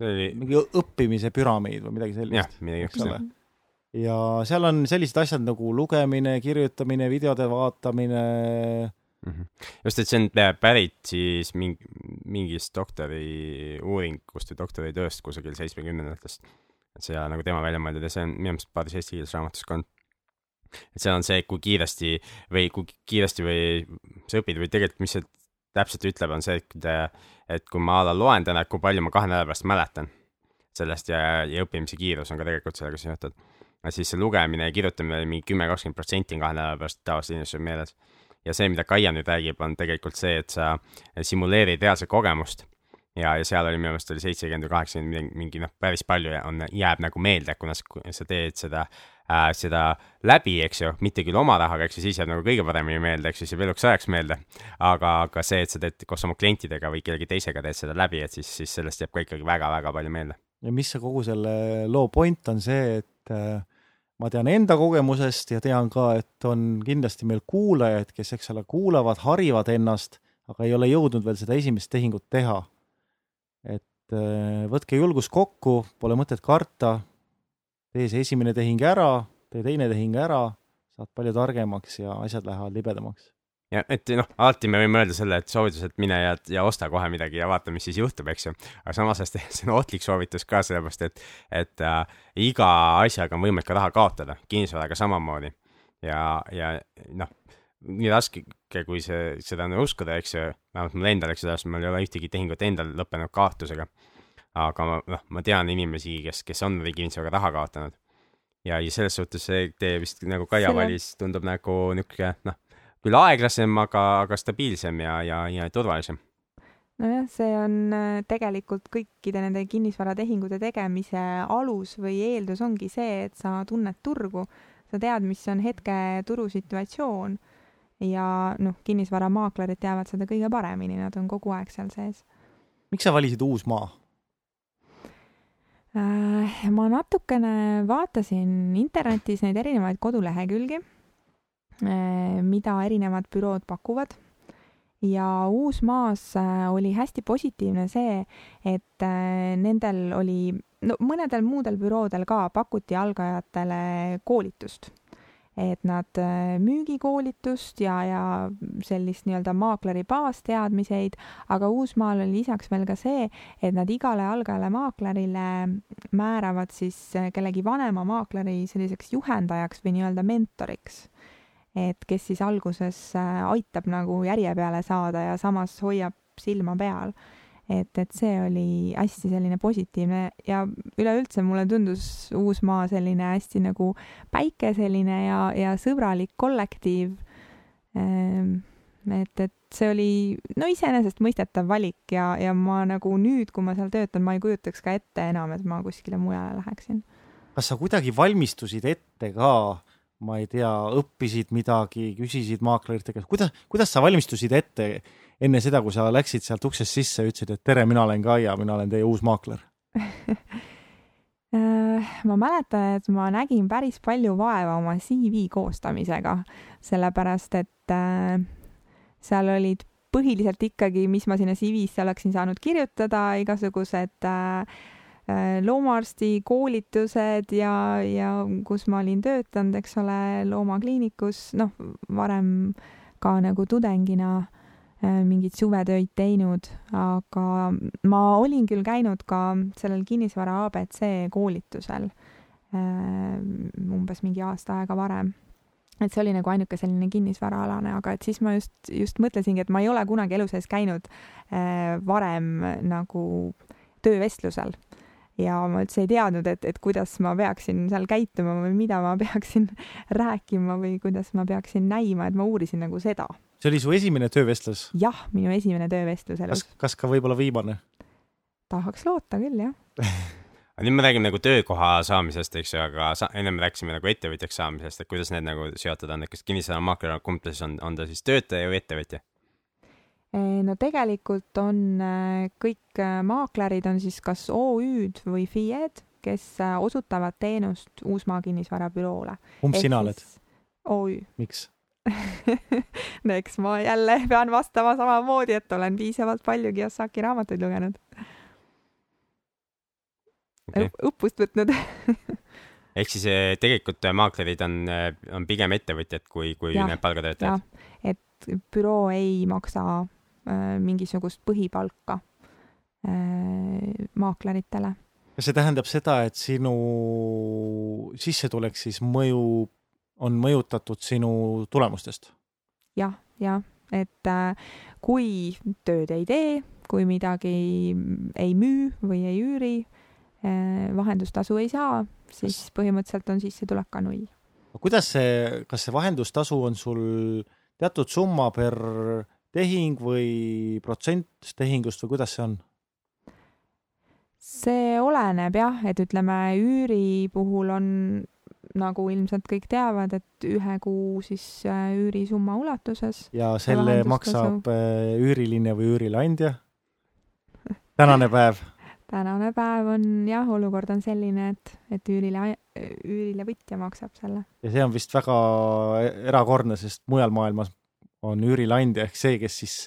see oli mingi õppimise püramiid või midagi sellist. jah, midagi sellist. ja seal on sellised asjad nagu lugemine, kirjutamine, videode vaatamine mm. -hmm. just, et see on pärit siis mingi, mingist doktori uuringust või doktoritööst kusagil seitsmekümnendatest. et see nagu tema välja mõeldud ja see on minu meelest paaris eesti keeles raamatus ka on et seal on see, kui kiiresti või kui kiiresti või sa õpid või tegelikult, mis see täpselt ütleb, on see, et, et kui ma a la loen täna, kui palju ma kahe nädala pärast mäletan sellest ja, ja õppimise kiirus on ka tegelikult sellega seotud. siis see lugemine ja kirjutamine mingi kümme, kakskümmend protsenti on kahe nädala pärast tavaliselt inimesel meeles. ja see, mida Kaia nüüd räägib, on tegelikult see, et sa simuleerid reaalset kogemust ja, ja seal oli minu meelest oli seitsekümmend või kaheksakümmend mingi noh, päris palju on, jääb nagu meelde, kuna sa, sa teed seda äh, seda läbi, eks ju, mitte küll oma rahaga, eks ju, siis jääb nagu kõige paremini meelde, eks ju, see eluks ajaks meelde. aga, aga see, et sa teed koos oma klientidega või kellegi teisega teed seda läbi, et siis, siis sellest jääb ka ikkagi väga-väga palju meelde. ja mis see kogu selle loo point on see, et äh, ma tean enda kogemusest ja tean ka, et on kindlasti meil kuulajaid, kes, eks ole, kuulavad, harivad ennast, aga ei ole jõudnud veel seda esimest tehingut teha. et äh, võtke julgus kokku, pole mõtet karta, tee see esimene tehing ära, tee teine tehing ära, saad palju targemaks ja asjad lähevad libedamaks. ja et noh, alati me võime öelda selle, et soovitus, et mine ja, ja osta kohe midagi ja vaata, mis siis juhtub, eks ju. aga samas see on ohtlik soovitus ka sellepärast, et, et äh, iga asjaga on võimalik ka raha kaotada, kinnisvaraga samamoodi. ja, ja noh, nii raske, kui see, seda on uskuda, eks ju, vähemalt mul endal, eks ju, mul ei ole ühtegi tehingut endal lõppenud kaotusega. Aga ma, noh, ma tean inimesi, kes, kes on kinnisvaraga raha kaotanud ja, ja selles suhtes see tee vist nagu Kaia Selle... valis tundub nagu niisugune noh, küll aeglasem, aga, aga stabiilsem ja, ja, ja turvalisem. nojah, see on äh, tegelikult kõikide nende kinnisvaratehingute tegemise alus või eeldus ongi see, et sa tunned turgu, sa tead, mis on hetke turusituatsioon ja noh, kinnisvaramaaklerid teavad seda kõige paremini, nad on kogu aeg seal sees. miks sa valisid Uusmaa? Äh, ma natukene vaatasin internetis neid erinevaid kodulehekülgi, äh, mida erinevad bürood pakuvad. Ja Uusmaas äh, oli hästi positiivne see, et nendel oli, no mõnedel muudel büroodel ka pakuti algajatele koolitust et nad äh, müügikoolitust ja, ja sellist nii-öelda maakleri baasteadmiseid, aga Uusmaal oli lisaks veel ka see, et nad igale algajale maaklerile määravad siis äh, kellegi vanema maakleri selliseks juhendajaks või nii-öelda mentoriks. et kes siis alguses äh, aitab nagu järje peale saada ja samas hoiab silma peal et, et see oli hästi selline positiivne ja üleüldse mulle tundus Uusmaa selline hästi nagu päikeseline ja, ja sõbralik kollektiiv. Ehm, et, et see oli no iseenesestmõistetav valik ja, ja ma nagu nüüd, kui ma seal töötan, ma ei kujutaks ka ette enam, et ma kuskile mujale läheksin. kas sa kuidagi valmistusid ette ka, ma ei tea, õppisid midagi, küsisid maaklerite käest, kuidas, kuidas sa valmistusid ette enne seda, kui sa läksid sealt uksest sisse, ütlesid, et tere, mina olen Kaia, mina olen teie uus maakler. Äh, ma mäletan, et ma nägin päris palju vaeva oma CV koostamisega, sellepärast et äh, seal olid põhiliselt ikkagi, mis ma sinna CV-sse oleksin saanud kirjutada, igasugused äh, loomaarsti koolitused ja, ja kus ma olin töötanud, eks ole, loomakliinikus, noh, varem ka nagu tudengina mingeid suvetöid teinud, aga ma olin küll käinud ka sellel kinnisvara abc koolitusel äh, umbes mingi aasta aega varem. et see oli nagu ainuke selline kinnisvaraalane, aga et siis ma just, just mõtlesingi, et ma ei ole kunagi elu sees käinud äh, varem nagu töövestlusel ja ma üldse ei teadnud, et, et kuidas ma peaksin seal käituma või mida ma peaksin rääkima või kuidas ma peaksin näima, et ma uurisin nagu seda see oli su esimene töövestlus? jah, minu esimene töövestlus elus. kas, ka võib-olla viimane? tahaks loota küll, jah aga nüüd me räägime nagu töökoha saamisest, eks ju, aga sa, ennem rääkisime nagu ettevõtjaks saamisest, et kuidas need nagu seotud on, et kas kinnisvaramaakler, kumb ta siis on, on ta siis töötaja või ettevõtja? no tegelikult on äh, kõik äh, maaklerid on siis kas OÜ-d või FIE-d, kes äh, osutavad teenust Uusmaa kinnisvarabüroole. kumb sina oled? OÜ. miks? no eks ma jälle pean vastama samamoodi, et olen piisavalt palju Kiyosaki raamatuid lugenud okay.. õppust võtnud ehk siis eh, tegelikult maaklerid on, eh, on pigem ettevõtjad kui, kui ja, need palgatöötajad? et büroo ei maksa äh, mingisugust põhipalka äh, maakleritele. kas see tähendab seda, et sinu sissetulek siis mõjub on mõjutatud sinu tulemustest ja,? jah, jah, et äh, kui tööd ei tee, kui midagi ei müü või ei üüri äh,, vahendustasu ei saa, siis põhimõtteliselt on sissetulek ka null. kuidas see, kas see vahendustasu on sul teatud summa per tehing või protsent tehingust või kuidas see on? see oleneb jah, et ütleme üüri puhul on nagu ilmselt kõik teavad, et ühe kuu siis äh, üürisumma ulatuses. ja selle maksab äh, üüriline või üürileandja? tänane päev tänane päev on jah, olukord on selline, et, et üürile, üürilevõtja maksab selle. ja see on vist väga erakordne, sest mujal maailmas on üürileandja ehk see, kes siis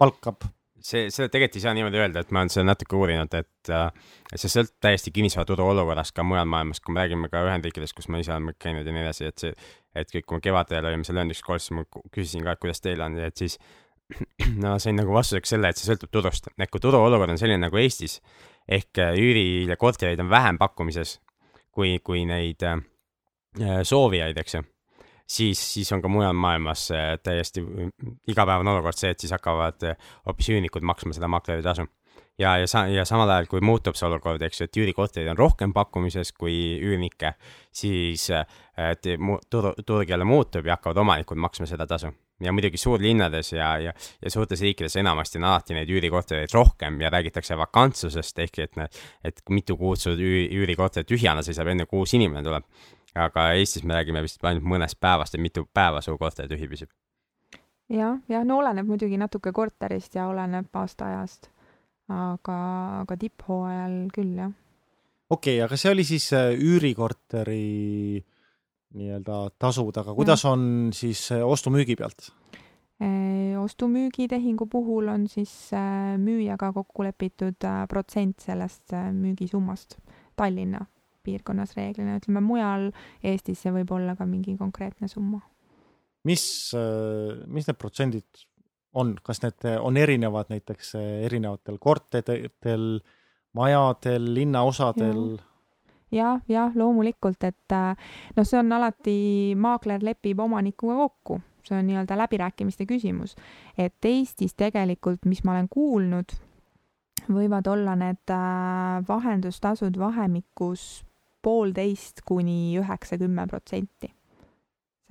palkab see, seda tegelikult ei saa niimoodi öelda, et ma olen seda natuke uurinud, et äh, see sõltub täiesti kinnisvaraturu olukorrast ka mujal maailmas, kui me räägime ka Ühendriikidest, kus me ise oleme käinud ja nii edasi, et see, et kõik, kui me kevadel olime seal Londis koos, siis ma küsisin ka, et kuidas teil on, et siis no sain nagu vastuseks selle, et see sõltub turust, et kui turuolukord on selline nagu Eestis ehk äh, üürile kortereid on vähem pakkumises kui, kui neid äh, soovijaid, eks ju siis, siis on ka mujal maailmas täiesti igapäevane olukord see, et siis hakkavad eh, hoopis üürnikud maksma seda makleri tasu. ja, ja sa-, ja samal ajal, kui muutub see olukord, eks ju, et üürikorterid on rohkem pakkumises kui üürnikke, siis et turg, turg jälle muutub ja hakkavad omanikud maksma seda tasu. ja muidugi suurlinnades ja, ja, ja suurtes riikides enamasti on alati neid üürikortereid rohkem ja räägitakse vakantsusest, ehk et, et mitu kuud sul üürikorter tühjana seisab, enne kui uus inimene tuleb aga Eestis me räägime vist ainult mõnest päevast, et mitu päeva su korter tühi püsib. jah, jah, no oleneb muidugi natuke korterist ja oleneb aastaajast. aga, aga tipphooajal küll, jah. okei okay,, aga see oli siis äh, üürikorteri nii-öelda tasud, aga kuidas ja. on siis äh, ostu-müügi pealt? Äh, ostu-müügitehingu puhul on siis müüjaga kokku lepitud protsent sellest müügisummast Tallinna piirkonnas reeglina, ütleme mujal Eestis see võib olla ka mingi konkreetne summa. mis, äh, mis need protsendid on, kas need on erinevad näiteks äh, erinevatel korteritel, majadel, linnaosadel ja.? jah, jah, loomulikult, et äh, noh, see on alati, maakler lepib omanikuga kokku, see on nii-öelda läbirääkimiste küsimus. et Eestis tegelikult, mis ma olen kuulnud, võivad olla need vahendustasud vahemikus poolteist kuni üheksa, kümme protsenti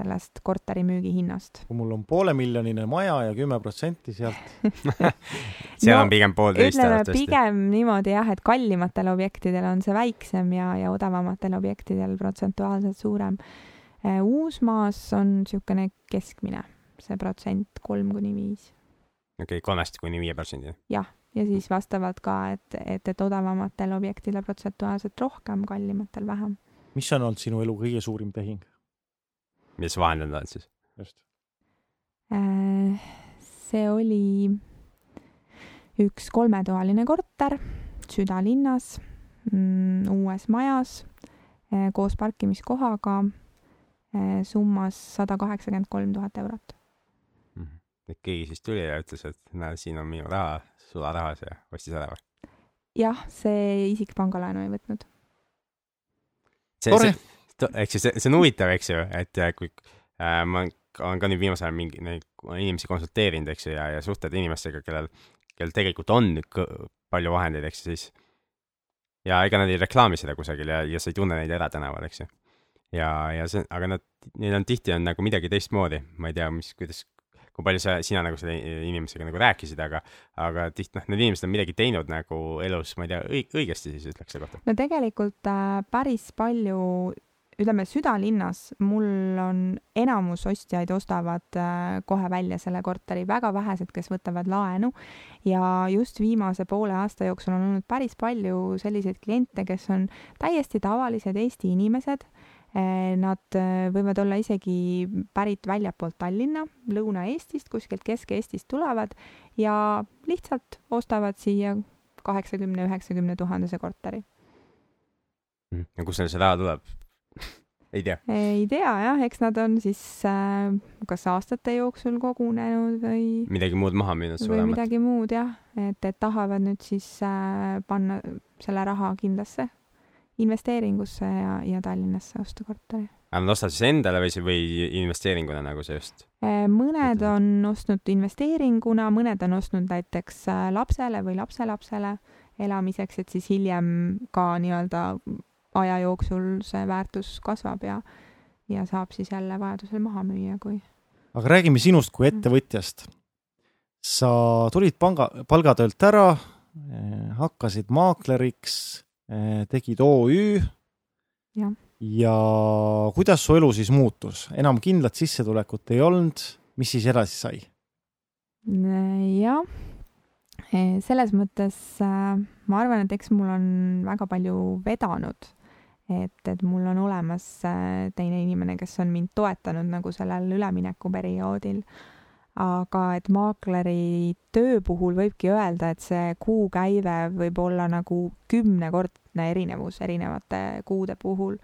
sellest korteri müügihinnast. kui mul on poolemiljoniline maja ja kümme protsenti sealt seal no, on pigem poolteist arvatavasti. pigem niimoodi jah, et kallimatel objektidel on see väiksem ja, ja odavamatel objektidel protsentuaalselt suurem. Äh, Uusmaas on niisugune keskmine, see protsent kolm kuni viis. okei okay,, kolmest kuni viie protsendini? jah ja siis vastavalt ka, et, et, et odavamatel objektidel protsentuaalselt rohkem, kallimatel vähem. mis on olnud sinu elu kõige suurim tehing? mis vahendanud oled siis? just. Äh, see oli üks kolmetoaline korter südalinnas, mm, uues majas, äh, koos parkimiskohaga, äh, summas sada kaheksakümmend kolm tuhat eurot. Mhm. et keegi siis tuli ja ütles, et näe, siin on minu raha, sularahas ja ostis ära või? jah, see isik pangalaenu ei võtnud. see, see, eks ju, see, see on huvitav, eks ju, et äh, kui äh, ma olen ka nüüd viimasel ajal mingi neid inimesi konsulteerinud, eks ju, ja, ja suhtled inimestega, kellel, kellel tegelikult on palju vahendeid, eks ju, siis ja ega nad ei reklaami seda kusagil ja, ja sa ei tunne neid eratänaval, eks ju. ja, ja see, aga nad, neil on tihti on nagu midagi teistmoodi, ma ei tea, mis, kuidas, kui palju sa, sina nagu selle inimesega nagu rääkisid, aga, aga tihti noh, need inimesed on midagi teinud nagu elus, ma ei tea, õigesti siis ütleks selle kohta? no tegelikult äh, päris palju ütleme, südalinnas mul on enamus ostjaid ostavad äh, kohe välja selle korteri, väga vähesed, kes võtavad laenu ja just viimase poole aasta jooksul on olnud päris palju selliseid kliente, kes on täiesti tavalised Eesti inimesed nad eh, võivad olla isegi pärit väljapoolt Tallinna, Lõuna-Eestist, kuskilt Kesk-Eestist tulevad ja lihtsalt ostavad siia kaheksakümne, üheksakümne tuhandese korteri. Mhm. ja kust neil see raha tuleb? ei tea? ei tea jah, eks nad on siis äh, kas aastate jooksul kogunenud või midagi muud maha müünud suuremat. või midagi muud jah, et, et tahavad nüüd siis äh, panna selle raha kindlasse investeeringusse ja, ja Tallinnasse osta korteri. aga nad ostavad siis endale või, või investeeringuna nagu see just? Äh, mõned on ostnud investeeringuna, mõned on ostnud näiteks äh, lapsele või lapselapsele elamiseks, et siis hiljem ka nii-öelda aja jooksul see väärtus kasvab ja, ja saab siis jälle vajadusel maha müüa, kui. aga räägime sinust kui ettevõtjast. sa tulid panga, palgatöölt ära, eh, hakkasid maakleriks tegid OÜ. ja kuidas su elu siis muutus, enam kindlat sissetulekut ei olnud, mis siis edasi sai? jah, eh, selles mõttes äh, ma arvan, et eks mul on väga palju vedanud, et, et mul on olemas äh, teine inimene, kes on mind toetanud nagu sellel üleminekuperioodil. Aga et maakleri töö puhul võibki öelda, et see kuukäive võib olla nagu kümnekordne erinevus erinevate kuude puhul.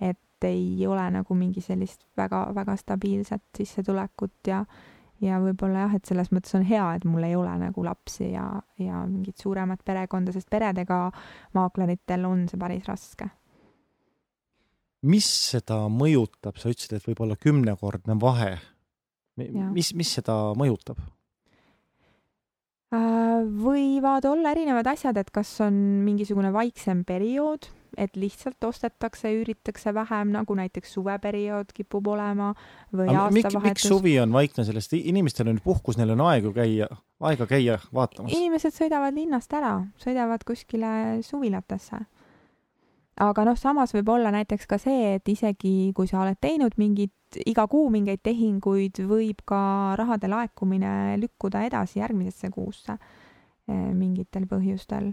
et ei ole nagu mingi sellist väga-väga stabiilset sissetulekut ja ja võib-olla jah, et selles mõttes on hea, et mul ei ole nagu lapsi ja, ja mingit suuremat perekonda, sest peredega maakleritel on see päris raske. mis seda mõjutab, sa ütlesid, et võib olla kümnekordne vahe mis, mis seda mõjutab? Äh, võivad olla erinevad asjad, et kas on mingisugune vaiksem periood, et lihtsalt ostetakse, üüritakse vähem, nagu näiteks suveperiood kipub olema või aastavahetus. miks suvi on vaikne, sellest inimestel on puhkus, neil on aegu käia, aega käia vaatamas. inimesed sõidavad linnast ära, sõidavad kuskile suvilatesse aga noh, samas võib olla näiteks ka see, et isegi kui sa oled teinud mingit, iga kuu mingeid tehinguid, võib ka rahade laekumine lükkuda edasi järgmisesse kuusse eh, mingitel põhjustel.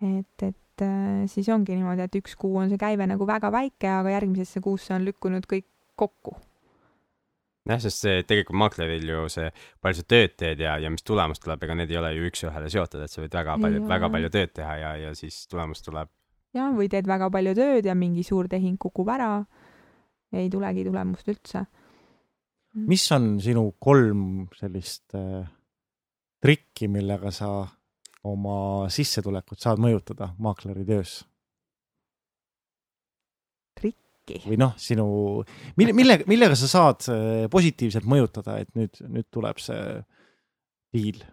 et, et eh, siis ongi niimoodi, et üks kuu on see käive nagu väga väike, aga järgmisesse kuusse on lükkunud kõik kokku jah, sest see tegelikult maakleril ju see, palju sa tööd teed ja, ja mis tulemus tuleb, ega need ei ole ju üks-ühele seotud, et sa võid väga palju, väga palju tööd teha ja, ja siis tulemus tuleb jah, või teed väga palju tööd ja mingi suur tehing kukub ära, ei tulegi tulemust üldse. mis on sinu kolm sellist äh, trikki, millega sa oma sissetulekut saad mõjutada maakleri töös? trikki? või noh, sinu, mille, millega, millega sa saad äh, positiivselt mõjutada, et nüüd, nüüd tuleb see diil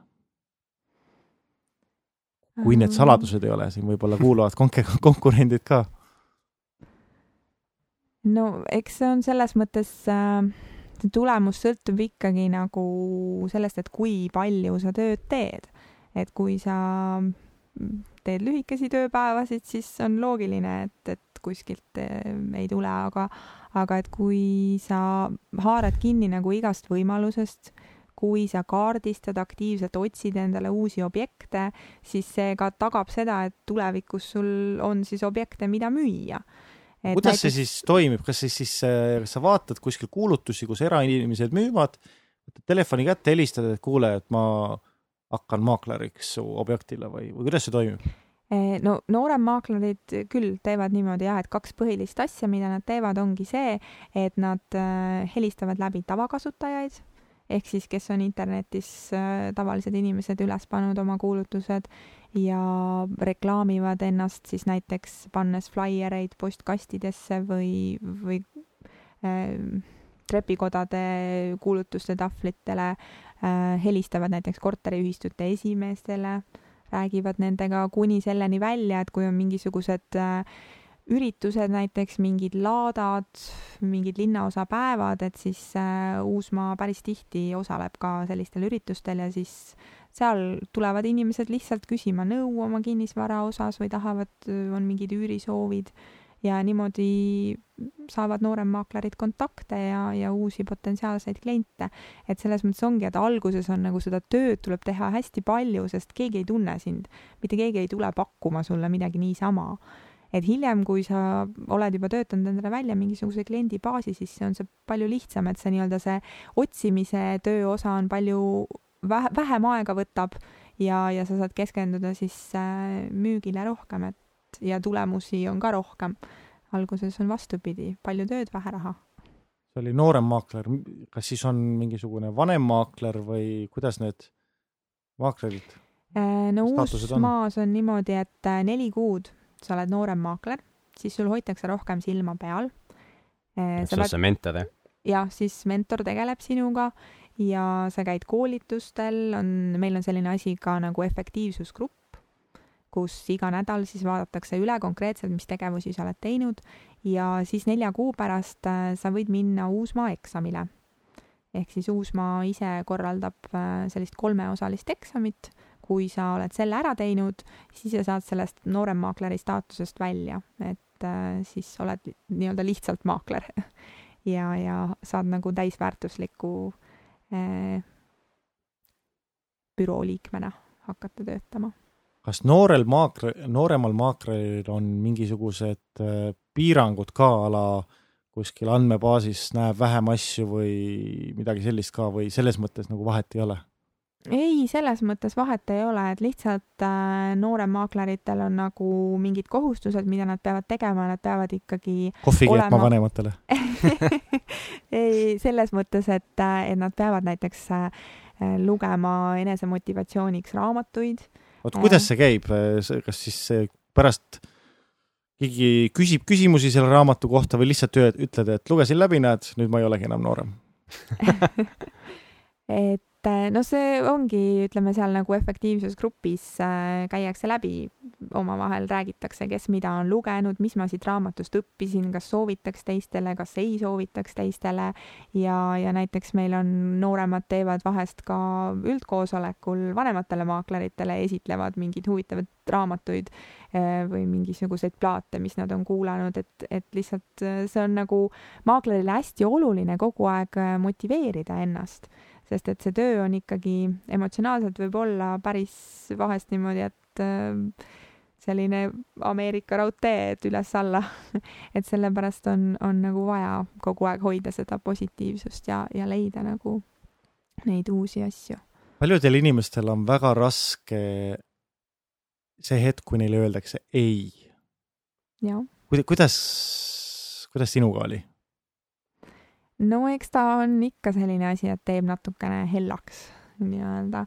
kui need saladused ei ole, siin võib-olla kuulavad konk-, konkurendid ka. no eks see on selles mõttes äh, see tulemus sõltub ikkagi nagu sellest, et kui palju sa tööd teed. et kui sa teed lühikesi tööpäevasid, siis on loogiline, et, et kuskilt äh, ei tule, aga, aga et kui sa haarad kinni nagu igast võimalusest kui sa kaardistad, aktiivselt otsid endale uusi objekte, siis see ka tagab seda, et tulevikus sul on siis objekte, mida müüa. kuidas näiteks... see siis toimib, kas siis, siis kas sa vaatad kuskil kuulutusi, kus erainimesed müüvad, võtad telefoni kätte, helistad, et kuule, et ma hakkan maakleriks su objektile või, või kuidas see toimib? Eh, no nooremmaaklerid küll teevad niimoodi jah, et kaks põhilist asja, mida nad teevad, ongi see, et nad eh, helistavad läbi tavakasutajaid ehk siis kes on internetis äh, tavalised inimesed üles pannud oma kuulutused ja reklaamivad ennast siis näiteks pannes flaiereid postkastidesse või, või äh, trepikodade kuulutuste tahvlitele äh,, helistavad näiteks korteriühistute esimeestele, räägivad nendega kuni selleni välja, et kui on mingisugused äh, üritused, näiteks mingid laadad, mingid linnaosapäevad, et siis äh, Uusmaa päris tihti osaleb ka sellistel üritustel ja siis seal tulevad inimesed lihtsalt küsima nõu oma kinnisvara osas või tahavad, on mingid üürisoovid ja niimoodi saavad nooremmaaklerid kontakte ja, ja uusi potentsiaalseid kliente. et selles mõttes ongi, et alguses on nagu seda tööd tuleb teha hästi palju, sest keegi ei tunne sind, mitte keegi ei tule pakkuma sulle midagi niisama et hiljem, kui sa oled juba töötanud endale välja mingisuguse kliendibaasi, siis on see palju lihtsam, et see nii-öelda see otsimise töö osa on palju vähe, vähem aega võtab ja, ja sa saad keskenduda siis äh, müügile rohkem, et ja tulemusi on ka rohkem. alguses on vastupidi, palju tööd, vähe raha. see oli noorem maakler, kas siis on mingisugune vanem maakler või kuidas need maaklerid? Äh, no Uus-Maas on? on niimoodi, et äh, neli kuud sa oled noorem maakler, siis sul hoitakse rohkem silma peal. sul on see mentor, jah? jah, siis mentor tegeleb sinuga ja sa käid koolitustel, on, meil on selline asi ka nagu efektiivsusgrupp, kus iga nädal siis vaadatakse üle konkreetselt, mis tegevusi sa oled teinud ja siis nelja kuu pärast äh, sa võid minna Uusmaa eksamile. ehk siis Uusmaa ise korraldab äh, sellist kolmeosalist eksamit kui sa oled selle ära teinud, siis sa saad sellest nooremmaakleri staatusest välja, et äh, siis oled nii-öelda lihtsalt maakler ja, ja saad nagu täisväärtusliku äh, büroo liikmena hakata töötama. kas noorel maakler, nooremal maakleril on mingisugused äh, piirangud ka ala, kuskil andmebaasis näeb vähem asju või midagi sellist ka või selles mõttes nagu vahet ei ole? Ei, selles mõttes vahet ei ole, et lihtsalt äh, nooremaakleritel on nagu mingid kohustused, mida nad peavad tegema, nad peavad ikkagi kohvi Olema- keetma vanematele. ei, selles mõttes, et, äh, et nad peavad näiteks äh, lugema enesemotivatsiooniks raamatuid. vot kuidas see käib, kas siis pärast keegi küsib küsimusi selle raamatu kohta või lihtsalt ütled, et lugesin läbi, näed, nüüd ma ei olegi enam noorem? et äh, no see ongi, ütleme seal nagu efektiivsusgrupis äh, käiakse läbi, omavahel räägitakse, kes mida on lugenud, mis ma siit raamatust õppisin, kas soovitaks teistele, kas ei soovitaks teistele. Ja, ja näiteks meil on, nooremad teevad vahest ka üldkoosolekul vanematele maakleritele, esitlevad mingeid huvitavaid raamatuid äh, või mingisuguseid plaate, mis nad on kuulanud, et, et lihtsalt see on nagu maaklerile hästi oluline kogu aeg motiveerida ennast sest et see töö on ikkagi emotsionaalselt võib olla päris vahest niimoodi, et äh, selline Ameerika raudtee, et üles-alla et sellepärast on, on nagu vaja kogu aeg hoida seda positiivsust ja, ja leida nagu neid uusi asju. paljudel inimestel on väga raske see hetk, kui neile öeldakse ei. kuidas, kuidas sinuga oli? No eks ta on ikka selline asi, et teeb natukene hellaks nii-öelda,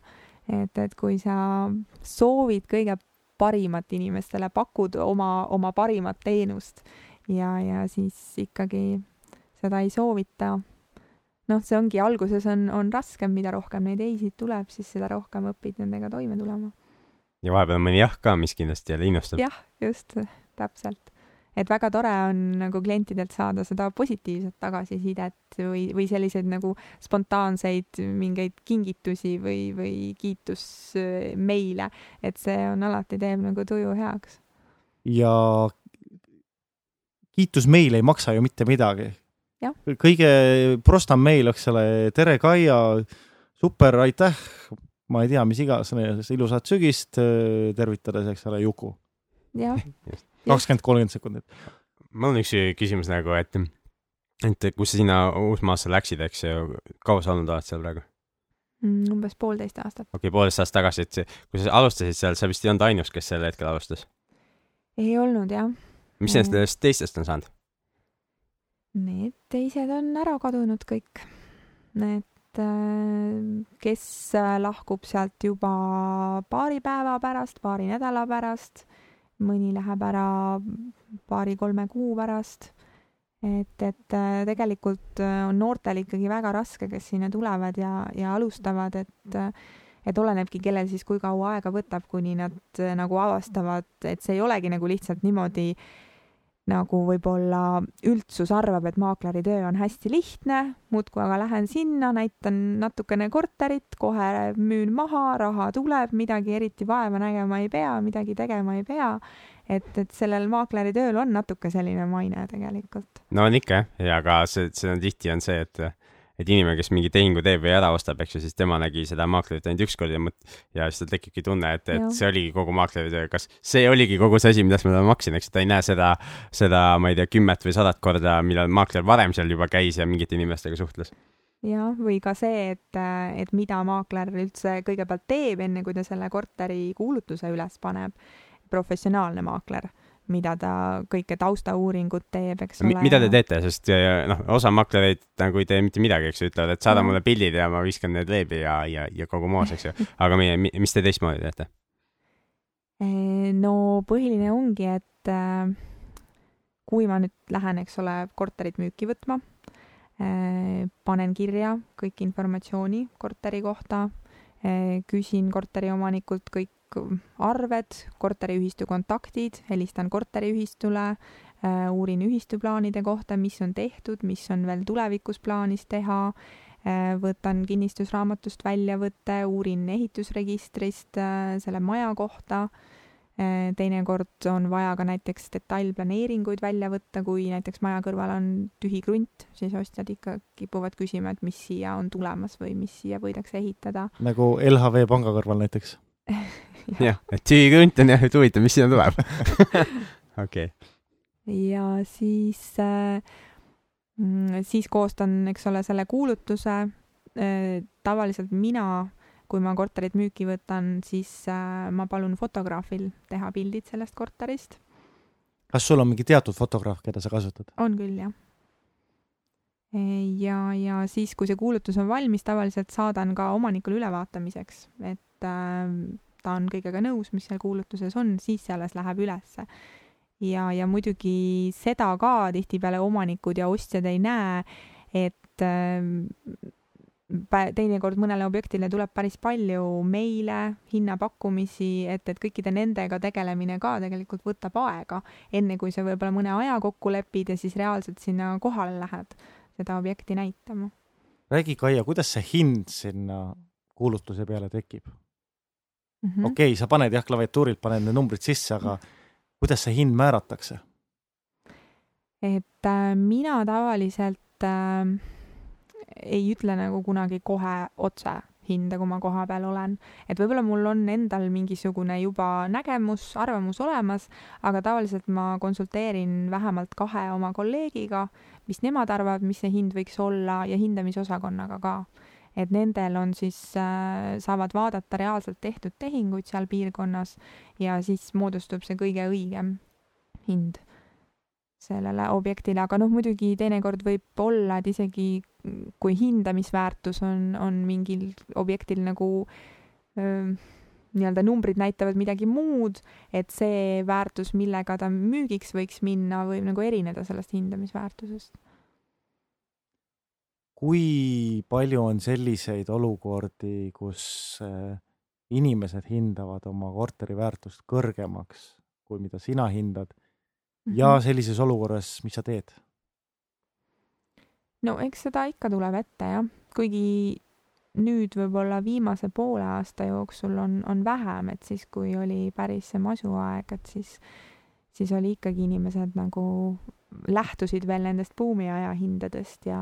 et, et kui sa soovid kõige parimat inimestele, pakud oma, oma parimat teenust ja, ja siis ikkagi seda ei soovita. noh, see ongi, alguses on, on raskem, mida rohkem neid ei-sid tuleb, siis seda rohkem õpid nendega toime tulema. ja vahepeal mõni jah ka, mis kindlasti jälle innustab. jah, just, täpselt et väga tore on nagu klientidelt saada seda positiivset tagasisidet või, või selliseid nagu spontaanseid mingeid kingitusi või, või kiitusmeile, et see on alati teeb nagu tuju heaks. ja kiitus meil ei maksa ju mitte midagi. kõige prostam meil, eks ole, tere, Kaia, super, aitäh, ma ei tea, mis iganes, ilusat sügist, tervitades, eks ole, Juku. jah kakskümmend, kolmkümmend sekundit. mul on üks küsimus nagu, et, et kus sa sinna Uusmaasse läksid, eks ju, kaua sa olnud oled seal praegu? Mm, umbes poolteist aastat. okei okay,, poolteist aastat tagasi, et kui sa alustasid seal, sa vist ei olnud ainus, kes sel hetkel alustas? ei olnud jah. mis nendest teistest on saanud? Need teised on ära kadunud kõik. et kes lahkub sealt juba paari päeva pärast, paari nädala pärast mõni läheb ära paari-kolme kuu pärast. et, et äh, tegelikult äh, on noortel ikkagi väga raske, kes sinna tulevad ja, ja alustavad, et äh, et olenebki, kellel siis kui kaua aega võtab, kuni nad nagu avastavad, et see ei olegi nagu lihtsalt niimoodi äh, nagu võib-olla üldsus arvab, et maakleri töö on hästi lihtne, muudkui aga lähen sinna, näitan natukene korterit, kohe müün maha, raha tuleb, midagi eriti vaeva nägema ei pea, midagi tegema ei pea. et, et sellel maakleri tööl on natuke selline maine tegelikult. no on ikka jah, ja aga see, see on tihti on see, et et inimene, kes mingi tehingu teeb või ära ostab, eks ju, siis tema nägi seda maaklerit ainult üks kord ja mõt-, ja siis tal tekibki tunne, et, et see oligi kogu maakleri töö, kas see oligi kogu see asi, millest ma talle maksin, eks ta ei näe seda, seda, ma ei tea, kümmet või sadat korda, millal maakler varem seal juba käis ja mingite inimestega suhtles. Jah, või ka see, et, et mida maakler üldse kõigepealt teeb, enne kui ta selle korteri kuulutuse üles paneb, professionaalne maakler mida ta kõike taustauuringut teeb, eks ole. mida te teete, sest noh, osa maklereid nagu ei tee mitte midagi, eks ju, ütlevad, et saada mm. mulle pildid ja ma viskan need veebi ja, ja, ja kogu moos, eks ju. aga meie, mis te teistmoodi teete? no põhiline ongi, et äh, kui ma nüüd lähen, eks ole, korterit müüki võtma, äh, panen kirja kõik informatsiooni korteri kohta, äh, küsin korteriomanikult kõik arved, korteriühistu kontaktid, helistan korteriühistule, äh, uurin ühistu plaanide kohta, mis on tehtud, mis on veel tulevikus plaanis teha, äh, võtan kinnistusraamatust väljavõtte, uurin ehitusregistrist äh, selle maja kohta, teinekord on vaja ka näiteks detailplaneeringuid välja võtta, kui näiteks maja kõrval on tühi krunt, siis ostjad ikka kipuvad küsima, et mis siia on tulemas või mis siia võidakse ehitada. nagu LHV panga kõrval näiteks jah, et tühikõnt on jah, et huvitav, mis sinna tuleb. okei. ja siis äh, Mm, siis koostan, eks ole, selle kuulutuse. tavaliselt mina, kui ma korterit müüki võtan, siis ma palun fotograafil teha pildid sellest korterist. kas sul on mingi teatud fotograaf, keda sa kasutad? on küll, jah ja, ja siis, kui see kuulutus on valmis, tavaliselt saadan ka omanikule ülevaatamiseks, et äh, ta on kõigega nõus, mis seal kuulutuses on, siis see alles läheb ülesse. ja, ja muidugi seda ka tihtipeale omanikud ja ostjad ei näe, et äh, teinekord mõnele objektile tuleb päris palju meile, hinnapakkumisi, et, et kõikide nendega tegelemine ka tegelikult võtab aega, enne kui sa võib-olla mõne aja kokku lepid ja siis reaalselt sinna kohale lähed seda objekti näitama. räägi, Kaia, kuidas see hind sinna kuulutuse peale tekib mm -hmm.? okei okay,, sa paned jah, klaviatuurilt paned need numbrid sisse, aga kuidas see hind määratakse? et äh, mina tavaliselt äh, ei ütle nagu kunagi kohe otse hinda, kui ma kohapeal olen. et võib-olla mul on endal mingisugune juba nägemus, arvamus olemas, aga tavaliselt ma konsulteerin vähemalt kahe oma kolleegiga, mis nemad arvavad, mis see hind võiks olla ja hindamisosakonnaga ka. Et nendel on siis äh,, saavad vaadata reaalselt tehtud tehinguid seal piirkonnas ja siis moodustub see kõige õigem hind sellele objektile, aga noh, muidugi teinekord võib olla, et isegi kui hindamisväärtus on, on mingil objektil nagu öö, nii-öelda numbrid näitavad midagi muud, et see väärtus, millega ta müügiks võiks minna, võib nagu erineda sellest hindamisväärtusest. Kui palju on selliseid olukordi, kus inimesed hindavad oma korteri väärtust kõrgemaks, kui mida sina hindad ja mhm. sellises olukorras, mis sa teed? no eks seda ikka tuleb ette jah, kuigi nüüd võib-olla viimase poole aasta jooksul on, on vähem, et siis, kui oli päris see masuaeg, et siis, siis oli ikkagi inimesed nagu lähtusid veel nendest buumiaja hindadest ja,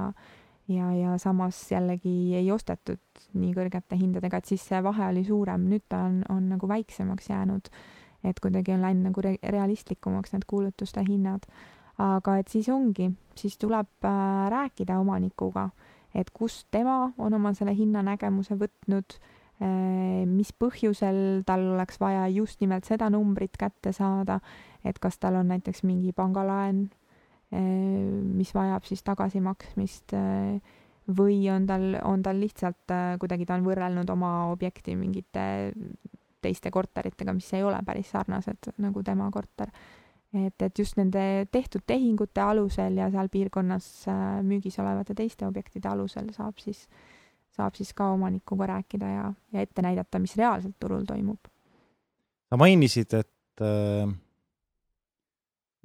ja, ja samas jällegi ei ostetud nii kõrgete hindadega, et siis see vahe oli suurem, nüüd ta on, on nagu väiksemaks jäänud et kuidagi on läinud nagu re realistlikumaks need kuulutuste hinnad. aga et siis ongi, siis tuleb äh, rääkida omanikuga, et kust tema on oma selle hinnanägemuse võtnud äh,, mis põhjusel tal oleks vaja just nimelt seda numbrit kätte saada, et kas tal on näiteks mingi pangalaen mis vajab siis tagasimaksmist äh, või on tal, on tal lihtsalt äh, kuidagi, ta on võrrelnud oma objekti mingite teiste korteritega, mis ei ole päris sarnased nagu tema korter. et, et just nende tehtud tehingute alusel ja seal piirkonnas äh, müügis olevate teiste objektide alusel saab siis, saab siis ka omanikuga rääkida ja, ja ette näidata, mis reaalselt turul toimub. sa mainisid, et, äh,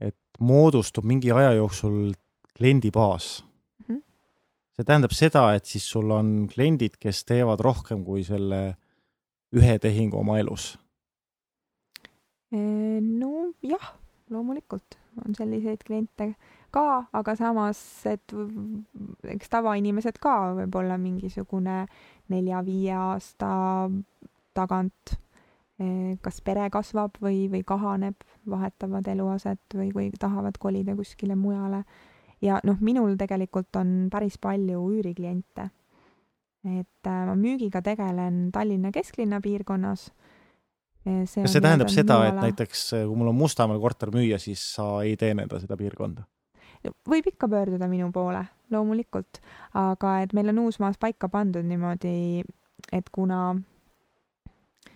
et moodustub mingi aja jooksul kliendibaas mm. -hmm. see tähendab seda, et siis sul on kliendid, kes teevad rohkem kui selle ühe tehingu oma elus? nojah, loomulikult on selliseid kliente ka, aga samas, et eks tavainimesed ka võib-olla mingisugune nelja-viie aasta tagant kas pere kasvab või, või kahaneb, vahetavad eluaset või, või tahavad kolida kuskile mujale. ja noh, minul tegelikult on päris palju üürikliente et äh, ma müügiga tegelen Tallinna kesklinna piirkonnas. kas see tähendab seda, et näiteks äh, kui mul on Mustamäel korter müüa, siis sa ei teenenda seda piirkonda? võib ikka pöörduda minu poole, loomulikult, aga et meil on Uusmaas paika pandud niimoodi, et kuna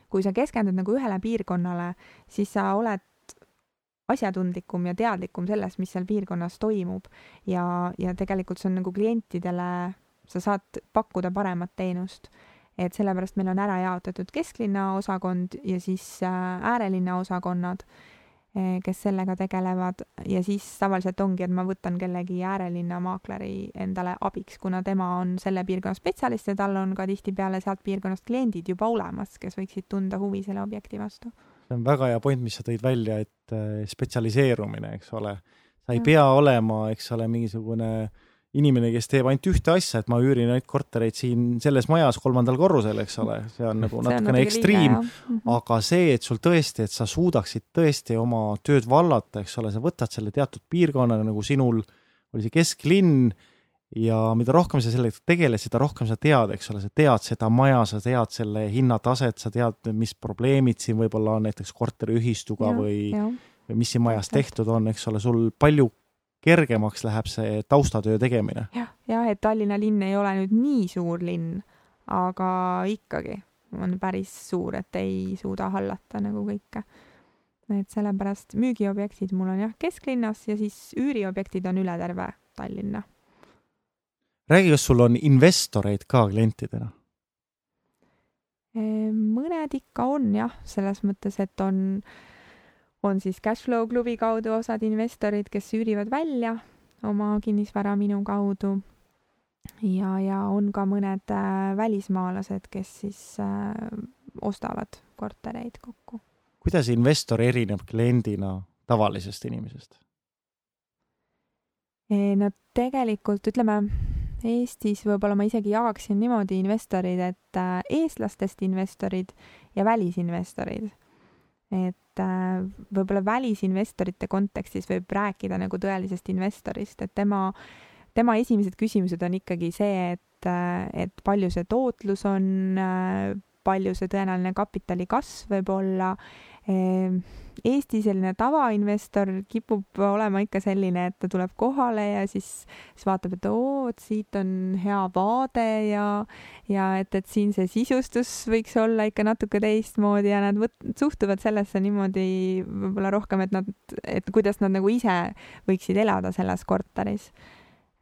kui sa keskendud nagu ühele piirkonnale, siis sa oled asjatundlikum ja teadlikum sellest, mis seal piirkonnas toimub ja, ja tegelikult see on nagu klientidele sa saad pakkuda paremat teenust. et sellepärast meil on ära jaotatud kesklinna osakond ja siis äh, äärelinna osakonnad, äh, kes sellega tegelevad ja siis tavaliselt ongi, et ma võtan kellegi äärelinna maakleri endale abiks, kuna tema on selle piirkonna spetsialist ja tal on ka tihtipeale sealt piirkonnast kliendid juba olemas, kes võiksid tunda huvi selle objekti vastu. See on väga hea point, mis sa tõid välja, et äh, spetsialiseerumine, eks ole, sa ei ja. pea olema, eks ole, mingisugune inimene, kes teeb ainult ühte asja, et ma üürin ainult kortereid siin selles majas kolmandal korrusel, eks ole, see on nagu natukene ekstreem, mhm. aga see, et sul tõesti, et sa suudaksid tõesti oma tööd vallata, eks ole, sa võtad selle teatud piirkonna, nagu sinul oli see kesklinn ja mida rohkem sa sellega tegeled, seda rohkem sa tead, eks ole, sa tead seda maja, sa tead selle hinnataset, sa tead, mis probleemid siin võib-olla on näiteks korteriühistuga Ja, või, või mis siin majas tehtud on, eks ole, sul palju kergemaks läheb see taustatöö tegemine. jah, jah, et Tallinna linn ei ole nüüd nii suur linn, aga ikkagi on päris suur, et ei suuda hallata nagu kõike. et sellepärast müügiobjektid mul on jah kesklinnas ja siis üüriobjektid on üle terve Tallinna. Räägi, kas sul on investoreid ka klientidena? mõned ikka on jah, selles mõttes, et on, on siis Cashflow klubi kaudu osad investorid, kes üürivad välja oma kinnisvara minu kaudu. ja, ja on ka mõned äh, välismaalased, kes siis äh, ostavad kortereid kokku. kuidas investor erineb kliendina tavalisest inimesest? Eh, no tegelikult ütleme, Eestis võib-olla ma isegi jagaksin niimoodi investorid, et äh, eestlastest investorid ja välisinvestorid. et äh, võib-olla välisinvestorite kontekstis võib rääkida nagu tõelisest investorist, et tema, tema esimesed küsimused on ikkagi see, et, äh, et palju see tootlus on, palju see tõenäoline kapitali kasv võib olla. Eesti selline tavainvestor kipub olema ikka selline, et ta tuleb kohale ja siis, siis vaatab, et oo, et siit on hea vaade ja, ja et, et siin see sisustus võiks olla ikka natuke teistmoodi ja nad võt-, suhtuvad sellesse niimoodi võib-olla rohkem, et nad, et kuidas nad nagu ise võiksid elada selles korteris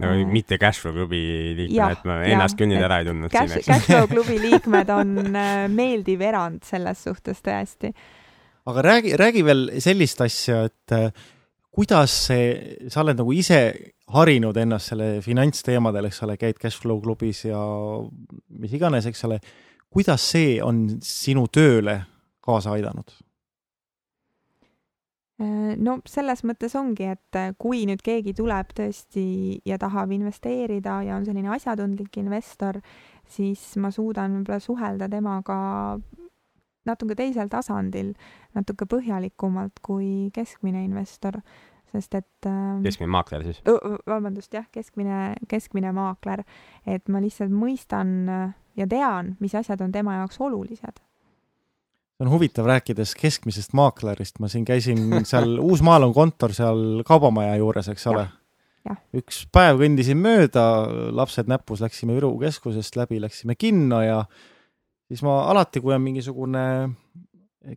no Äh. mitte Cashflow klubi liikme, Jah, et ma ennast küll nüüd ära ei tundnud. Cashflow klubi liikmed on äh, meeldiv erand selles suhtes tõesti. Aga räägi, räägi veel sellist asja, et äh, kuidas see, sa oled nagu ise harinud ennast selle finantsteemadel, eks ole, käid Cashflow klubis ja mis iganes, eks ole. kuidas see on sinu tööle kaasa aidanud? Äh, no selles mõttes ongi, et äh, kui nüüd keegi tuleb tõesti ja tahab investeerida ja on selline asjatundlik investor, siis ma suudan võib-olla suhelda temaga natuke teisel tasandil, natuke põhjalikumalt kui keskmine investor, sest et äh, keskmine maakler siis. vabandust, jah, keskmine, keskmine maakler, et ma lihtsalt mõistan äh, ja tean, mis asjad on tema jaoks olulised see on huvitav, rääkides keskmisest maaklerist, ma siin käisin seal Uus-Maal on kontor seal Kaubamaja juures, eks ole. üks päev kõndisin mööda, lapsed näpus, läksime Viru keskusest läbi, läksime kinno ja siis ma alati, kui on mingisugune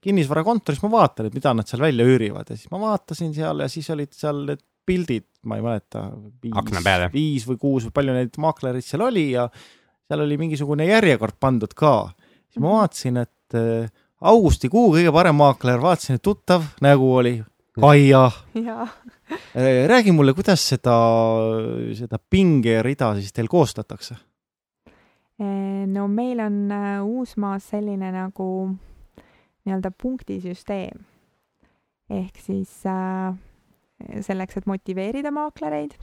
kinnisvarakontor, siis ma vaatan, et mida nad seal välja üürivad ja siis ma vaatasin seal ja siis olid seal need pildid, ma ei mäleta, jah? viis või kuus või palju neid maaklereid seal oli ja seal oli mingisugune järjekord pandud ka. siis ma vaatasin, et äh, augustikuu kõige parem maakler, vaatasin, et tuttav nägu oli Kaia. jaa räägi mulle, kuidas seda, seda pingerida siis teil koostatakse? No meil on äh, Uusmaas selline nagu nii-öelda punktisüsteem. ehk siis äh, selleks, et motiveerida maaklereid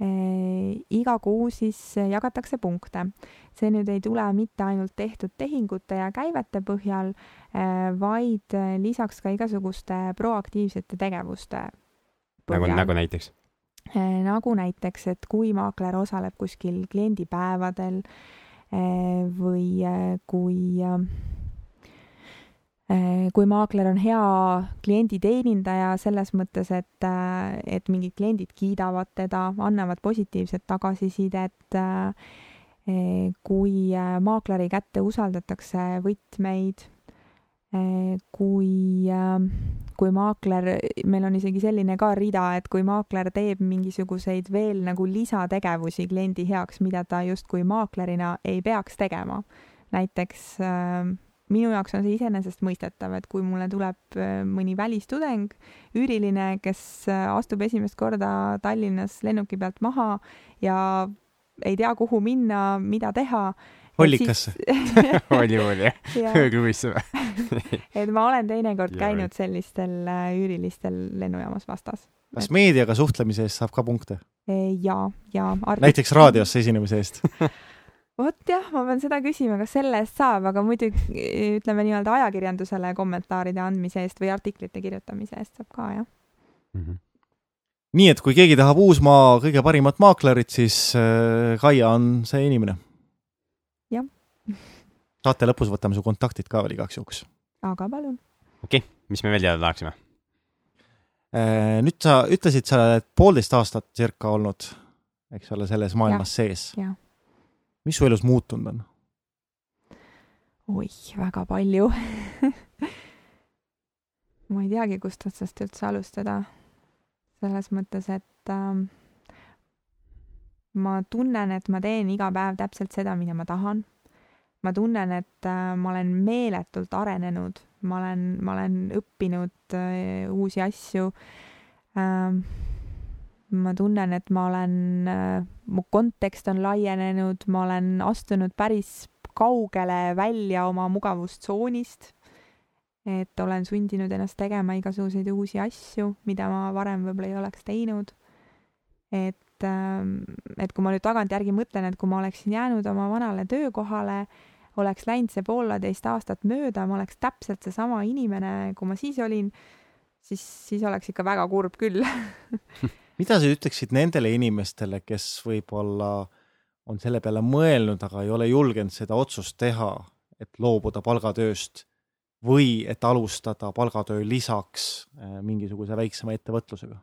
äh,, iga kuu siis jagatakse punkte. see nüüd ei tule mitte ainult tehtud tehingute ja käivete põhjal äh,, vaid lisaks ka igasuguste proaktiivsete tegevuste nagu, nagu näiteks? Äh, nagu näiteks, et kui maakler osaleb kuskil kliendipäevadel äh, või äh, kui kui maakler on hea klienditeenindaja selles mõttes, et, et mingid kliendid kiidavad teda, annavad positiivset tagasisidet, kui maakleri kätte usaldatakse võtmeid, kui, kui maakler, meil on isegi selline ka rida, et kui maakler teeb mingisuguseid veel nagu lisategevusi kliendi heaks, mida ta justkui maaklerina ei peaks tegema. näiteks minu jaoks on see iseenesestmõistetav, et kui mulle tuleb mõni välistudeng, üüriline, kes astub esimest korda Tallinnas lennuki pealt maha ja ei tea, kuhu minna, mida teha. Hollikasse oli mul jah, ööklubisse või? et ma olen teinekord käinud sellistel üürilistel lennujaamas vastas. kas et... meediaga suhtlemise eest saab ka punkte? ja, ja. näiteks raadios esinemise eest vot jah, ma pean seda küsima, kas selle eest saab, aga muidugi ütleme nii-öelda ajakirjandusele kommentaaride andmise eest või artiklite kirjutamise eest saab ka jah mm. -hmm. nii et kui keegi tahab Uusmaa kõige parimat maaklerit, siis äh, Kaia on see inimene. Saate lõpus võtame su kontaktid ka veel igaks juhuks. aga palun. okei okay., mis me veel teada tahaksime? Äh, nüüd sa ütlesid, sa oled poolteist aastat circa olnud, eks ole, selles maailmas ja, sees. mis su elus muutunud on? oih, väga palju ma ei teagi, kust otsast üldse alustada. selles mõttes, et äh, ma tunnen, et ma teen iga päev täpselt seda, mida ma tahan. Ma tunnen, et äh, ma olen meeletult arenenud, ma olen, ma olen õppinud äh, uusi asju äh,. ma tunnen, et ma olen äh,, mu kontekst on laienenud, ma olen astunud päris kaugele välja oma mugavustsoonist et olen sundinud ennast tegema igasuguseid uusi asju, mida ma varem võib-olla ei oleks teinud. et, ähm, et kui ma nüüd tagantjärgi mõtlen, et kui ma oleksin jäänud oma vanale töökohale, oleks läinud see pooleteist aastat mööda, ma oleks täpselt seesama inimene, kui ma siis olin, siis, siis oleks ikka väga kurb küll mida sa ütleksid nendele inimestele, kes võib-olla on selle peale mõelnud, aga ei ole julgenud seda otsust teha, et loobuda palgatööst või et alustada palgatöö lisaks äh, mingisuguse väiksema ettevõtlusega?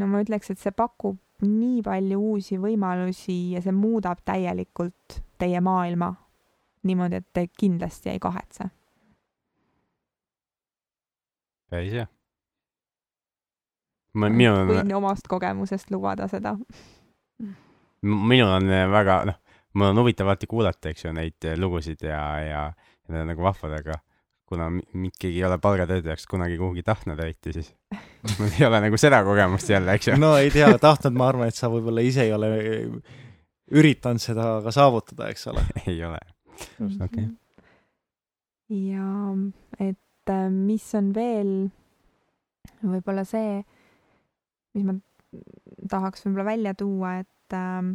no ma ütleks, et see pakub nii palju uusi võimalusi ja see muudab täielikult teie maailma niimoodi, et te kindlasti ei kahetse. päris hea. ma, minul on. võin omast kogemusest lubada seda. minul on väga, noh, mul on huvitav alati kuulata, eks ju, neid lugusid ja, ja ja need on nagu vahvad, aga kuna mind keegi ei ole palgatöötajaks kunagi kuhugi tahtnud eriti, siis mul ei ole nagu seda kogemust jälle, eks ju. no ei tea, tahtnud, ma arvan, et sa võib-olla ise ei ole üritanud seda ka saavutada, eks ole. ei ole. okei okay.. ja et äh, mis on veel võib-olla see, mis ma tahaks võib-olla välja tuua, et äh,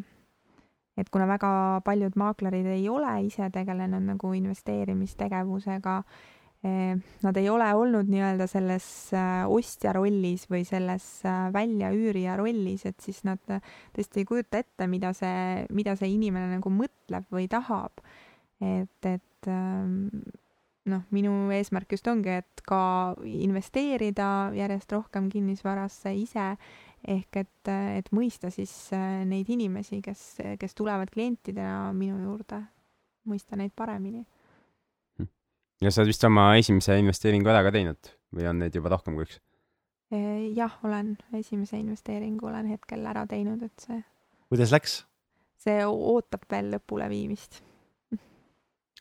et kuna väga paljud maaklerid ei ole ise tegelenud nagu investeerimistegevusega, nad ei ole olnud nii-öelda selles äh, ostja rollis või selles äh, väljaüürija rollis, et siis nad tõesti ei kujuta ette, mida see, mida see inimene nagu mõtleb või tahab. et, et ähm, noh, minu eesmärk just ongi, et ka investeerida järjest rohkem kinnisvarasse ise ehk et, et mõista siis äh, neid inimesi, kes, kes tulevad klientidena minu juurde, mõista neid paremini. Ja sa oled vist oma esimese investeeringu ära ka teinud või on neid juba rohkem kui üks? Äh, jah, olen esimese investeeringu olen hetkel ära teinud, et see. kuidas läks? see ootab veel lõpuleviimist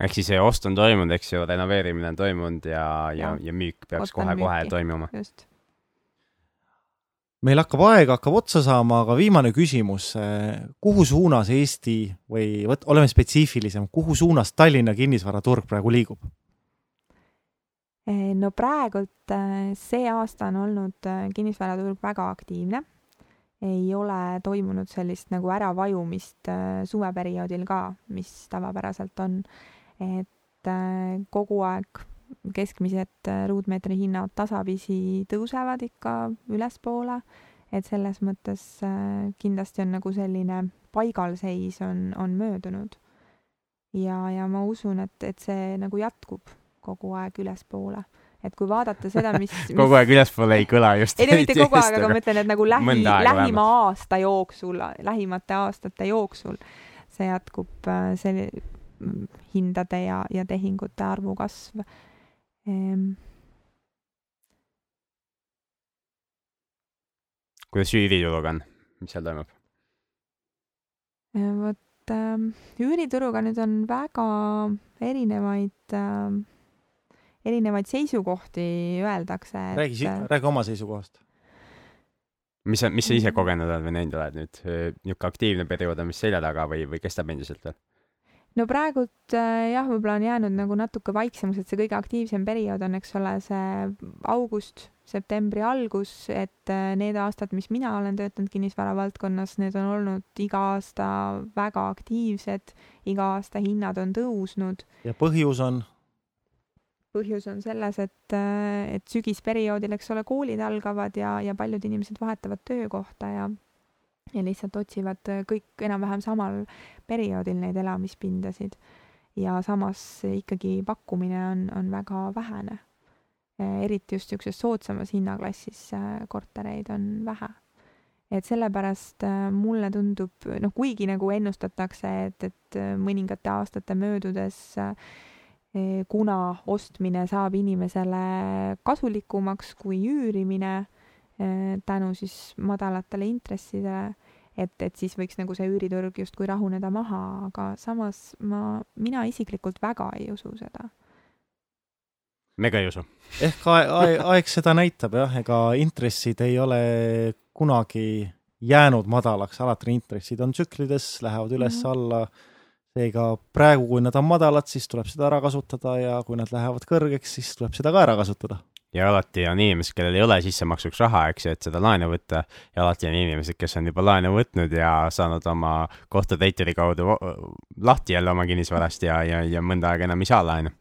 ehk siis see ost on toimunud, eks ju, renoveerimine on toimunud ja, ja, ja, ja müük peaks kohe-kohe toimuma. just meil hakkab aeg, hakkab otsa saama, aga viimane küsimus. kuhu suunas Eesti või võt-, oleme spetsiifilisem, kuhu suunas Tallinna kinnisvaraturg praegu liigub? Eh, no praegult eh, see aasta on olnud eh, kinnisvaraturg väga aktiivne. ei ole toimunud sellist nagu äravajumist suveperioodil ka, mis tavapäraselt on. et kogu aeg keskmised ruutmeetri hinnad tasapisi tõusevad ikka ülespoole, et selles mõttes kindlasti on nagu selline paigalseis on, on möödunud. ja, ja ma usun, et, et see nagu jätkub kogu aeg ülespoole. Et kui vaadata seda, mis, mis... kogu aeg ülespoole ei kõla just. ei no mitte kogu aeg, aga ma ütlen, et nagu lähi, lähima aasta jooksul, lähimate aastate jooksul see jätkub, äh, see hindade ja, ja tehingute arvu kasv. Ehm.. kuidas üürituruga on, mis seal toimub? Ehm, vot äh, üürituruga nüüd on väga erinevaid äh,, erinevaid seisukohti öeldakse. räägi, räägi oma seisukohast mis sa, mis sa ise kogenud oled või näinud oled nüüd, niisugune aktiivne periood on vist selja taga või, või kestab endiselt veel? no praegult äh, jah, võib-olla on jäänud nagu natuke vaiksemaks, et see kõige aktiivsem periood on, eks ole, see august, septembri algus, et äh, need aastad, mis mina olen töötanud kinnisvara valdkonnas, need on olnud iga aasta väga aktiivsed, iga aasta hinnad on tõusnud. ja põhjus on? Põhjus on selles, et, et sügisperioodil, eks ole, koolid algavad ja, ja paljud inimesed vahetavad töökohta ja ja lihtsalt otsivad kõik enam-vähem samal perioodil neid elamispindasid. ja samas ikkagi pakkumine on, on väga vähene. eriti just niisuguses soodsamas hinnaklassis kortereid on vähe et sellepärast äh, mulle tundub, noh, kuigi nagu ennustatakse, et, et äh, mõningate aastate möödudes äh, kuna ostmine saab inimesele kasulikumaks kui üürimine tänu siis madalatele intressidele, et, et siis võiks nagu see üüriturg justkui rahuneda maha, aga samas ma, mina isiklikult väga ei usu seda me ka ei usu. ehk aeg, aeg, aeg seda näitab jah, ega intressid ei ole kunagi jäänud madalaks, alati intressid on tsüklides, lähevad üles-alla mm. -hmm. Seega praegu, kui nad on madalad, siis tuleb seda ära kasutada ja kui nad lähevad kõrgeks, siis tuleb seda ka ära kasutada. ja alati on inimesed, kellel ei ole sissemaksuks raha, eks ju, et seda laenu võtta ja alati on inimesed, kes on juba laenu võtnud ja saanud oma kohtutäituri kaudu lahti jälle oma kinnisvarast ja, ja, ja mõnda aega enam ei saa laenu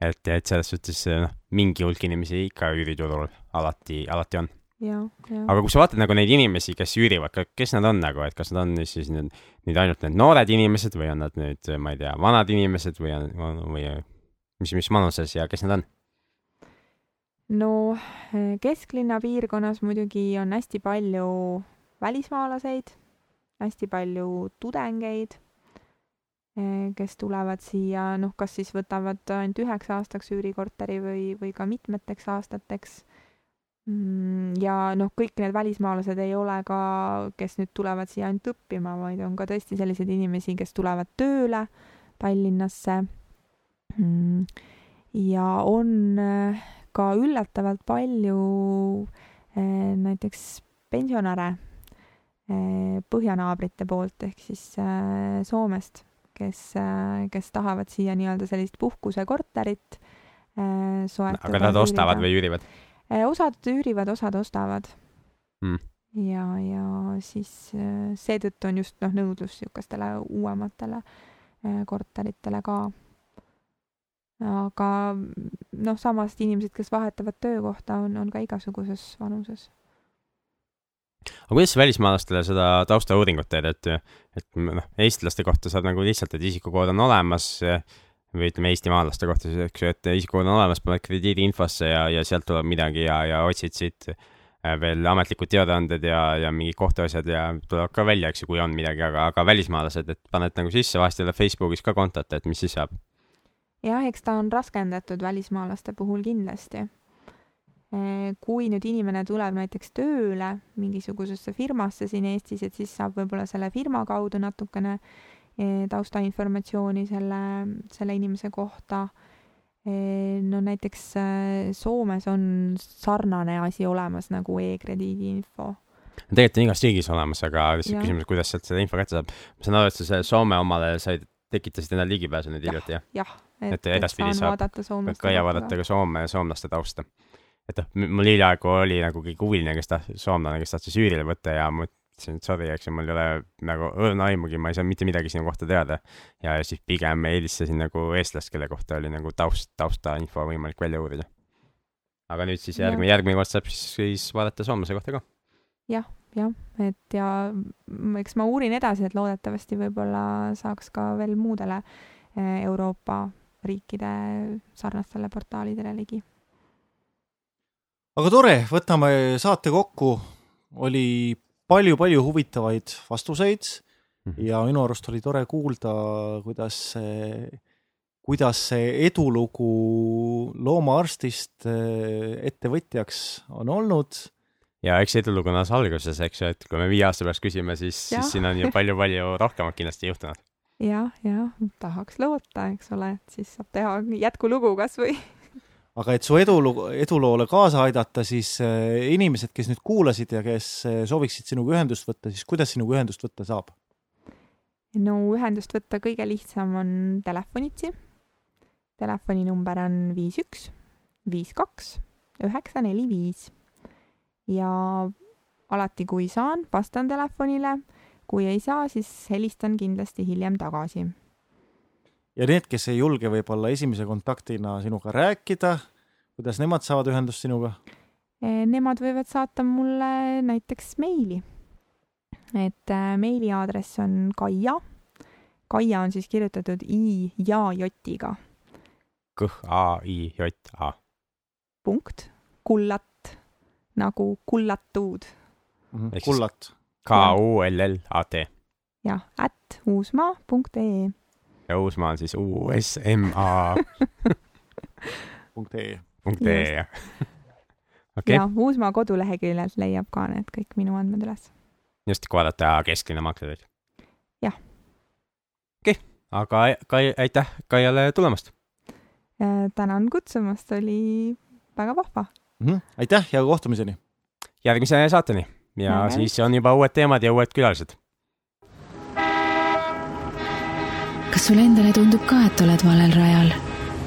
et, et selles suhtes noh, mingi hulk inimesi ikka üüriturul alati, alati on. Aga kui sa vaatad nagu neid inimesi, kes üürivad, kes nad on nagu, et kas nad on siis nüüd, nüüd ainult need noored inimesed või on nad nüüd, ma ei tea, vanad inimesed või on, või mis, mis vanuses ja kes nad on? no kesklinna piirkonnas muidugi on hästi palju välismaalaseid, hästi palju tudengeid Eh, kes tulevad siia, noh, kas siis võtavad ainult üheks aastaks üürikorteri või, või ka mitmeteks aastateks. Mm, ja noh, kõik need välismaalased ei ole ka, kes nüüd tulevad siia ainult õppima, vaid on ka tõesti selliseid inimesi, kes tulevad tööle Tallinnasse. Mm, ja on eh, ka üllatavalt palju eh, näiteks pensionäre põhjanaabrite poolt ehk siis Soomest kes, kes tahavad siia nii-öelda sellist puhkusekorterit soetada. aga nad ostavad või üürivad? Äh, osad üürivad, osad ostavad mm. ja, ja siis äh, seetõttu on just noh, nõudlus niisugustele uuematele korteritele ka. aga noh, samas inimesed, kes vahetavad töökohta, on, on ka igasuguses vanuses aga kuidas välismaalastele seda taustauuringut teed, et, et noh, eestlaste kohta saab nagu lihtsalt, et isikukood on olemas või ütleme, eestimaalaste kohta siis, eks ju, et isikukood on olemas, paned krediidiinfosse ja, ja sealt tuleb midagi ja, ja otsid siit äh, veel ametlikud teadaanded ja, ja mingid kohtuasjad ja tulevad ka välja, eks ju, kui on midagi, aga, aga välismaalased, et paned nagu sisse, vahest ei ole Facebookis ka kontot, et mis siis saab? jah, eks ta on raskendatud välismaalaste puhul kindlasti Eh, kui nüüd inimene tuleb näiteks tööle mingisugusesse firmasse siin Eestis, et siis saab võib-olla selle firma kaudu natukene eh, taustainformatsiooni selle, selle inimese kohta. Eh, no näiteks Soomes on sarnane asi olemas nagu e-krediidi info tegelikult on igas riigis olemas, aga lihtsalt küsimus, kuidas sealt seda info kätte saab. ma saan aru, et sa selle Soome omale said, tekitasid endale ligipääsu nüüd hiljuti, jah? jah, et, et edaspidi saab ka ja vaadata ka Soome ja soomlaste tausta et noh, mul hiljaaegu oli nagu keegi huviline, kes tahtis, soomlane, kes tahtis üürile võtta ja ma ütlesin, et sorry, eks ju, mul ei ole nagu õrna aimugi, ma ei saa mitte midagi sinu kohta teada. ja siis pigem eelistasin nagu eestlast, kelle kohta oli nagu taust, taustainfo võimalik välja uurida. aga nüüd siis järgmine, järgmine kord saab siis, siis vaadata soomlase kohta ka ja,. jah, jah, et ja eks ma uurin edasi, et loodetavasti võib-olla saaks ka veel muudele eh, Euroopa riikide sarnastele portaalidele ligi aga tore, võtame saate kokku, oli palju-palju huvitavaid vastuseid mm -hmm. ja minu arust oli tore kuulda, kuidas see, kuidas see edulugu loomaarstist eh, ettevõtjaks on olnud. ja eks edulugu on alles alguses, eks ju, et kui me viie aasta pärast küsime, siis, siis siin on ju palju-palju rohkemat kindlasti juhtunud jah, jah, tahaks loota, eks ole, et siis saab teha jätkulugu kasvõi aga et su edulugu, eduloole kaasa aidata, siis äh, inimesed, kes nüüd kuulasid ja kes äh, sooviksid sinuga ühendust võtta, siis kuidas sinuga ühendust võtta saab? no ühendust võtta kõige lihtsam on telefonitsi. telefoninumber on viis üks, viis kaks, üheksa neli viis. ja alati, kui saan, vastan telefonile. kui ei saa, siis helistan kindlasti hiljem tagasi ja need, kes ei julge võib-olla esimese kontaktina sinuga rääkida, kuidas nemad saavad ühendust sinuga? Nemad võivad saata mulle näiteks meili. et äh, meili aadress on Kaia. Kaia on siis kirjutatud i ja j-iga. K A I J A. punkt, kullat nagu kullatud. Mhm, Ehk siis- kullat. K U L L A T jah, at uusmaa.ee. ja Uusmaa on siis U S M A punkt ee. punkt E jah. okei ja Uusmaa koduleheküljelt leiab ka need kõik minu andmed üles. just kui vaadata kesklinna maaklerid. Jah. okei okay., aga Kai, aitäh Kaiale tulemast. tänan kutsumast, oli väga vahva. Mhm, aitäh ja kohtumiseni! järgmise saateni ja Näeme. siis on juba uued teemad ja uued külalised. Kas sulle endale tundub ka, et oled valel rajal?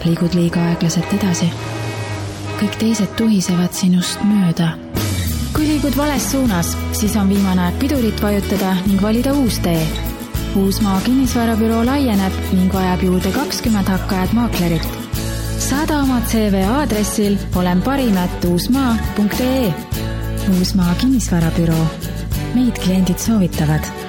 liigud liiga aeglaselt edasi? kõik teised tuhisevad sinust mööda. kui liigud vales suunas, siis on viimane aeg pidurit vajutada ning valida uus tee. Uusmaa kinnisvarabüroo laieneb ning vajab juurde kakskümmend hakkajat maaklerilt. saada oma CV aadressil olen parim at uusmaa.ee. Uusmaa kinnisvarabüroo. meid kliendid soovitavad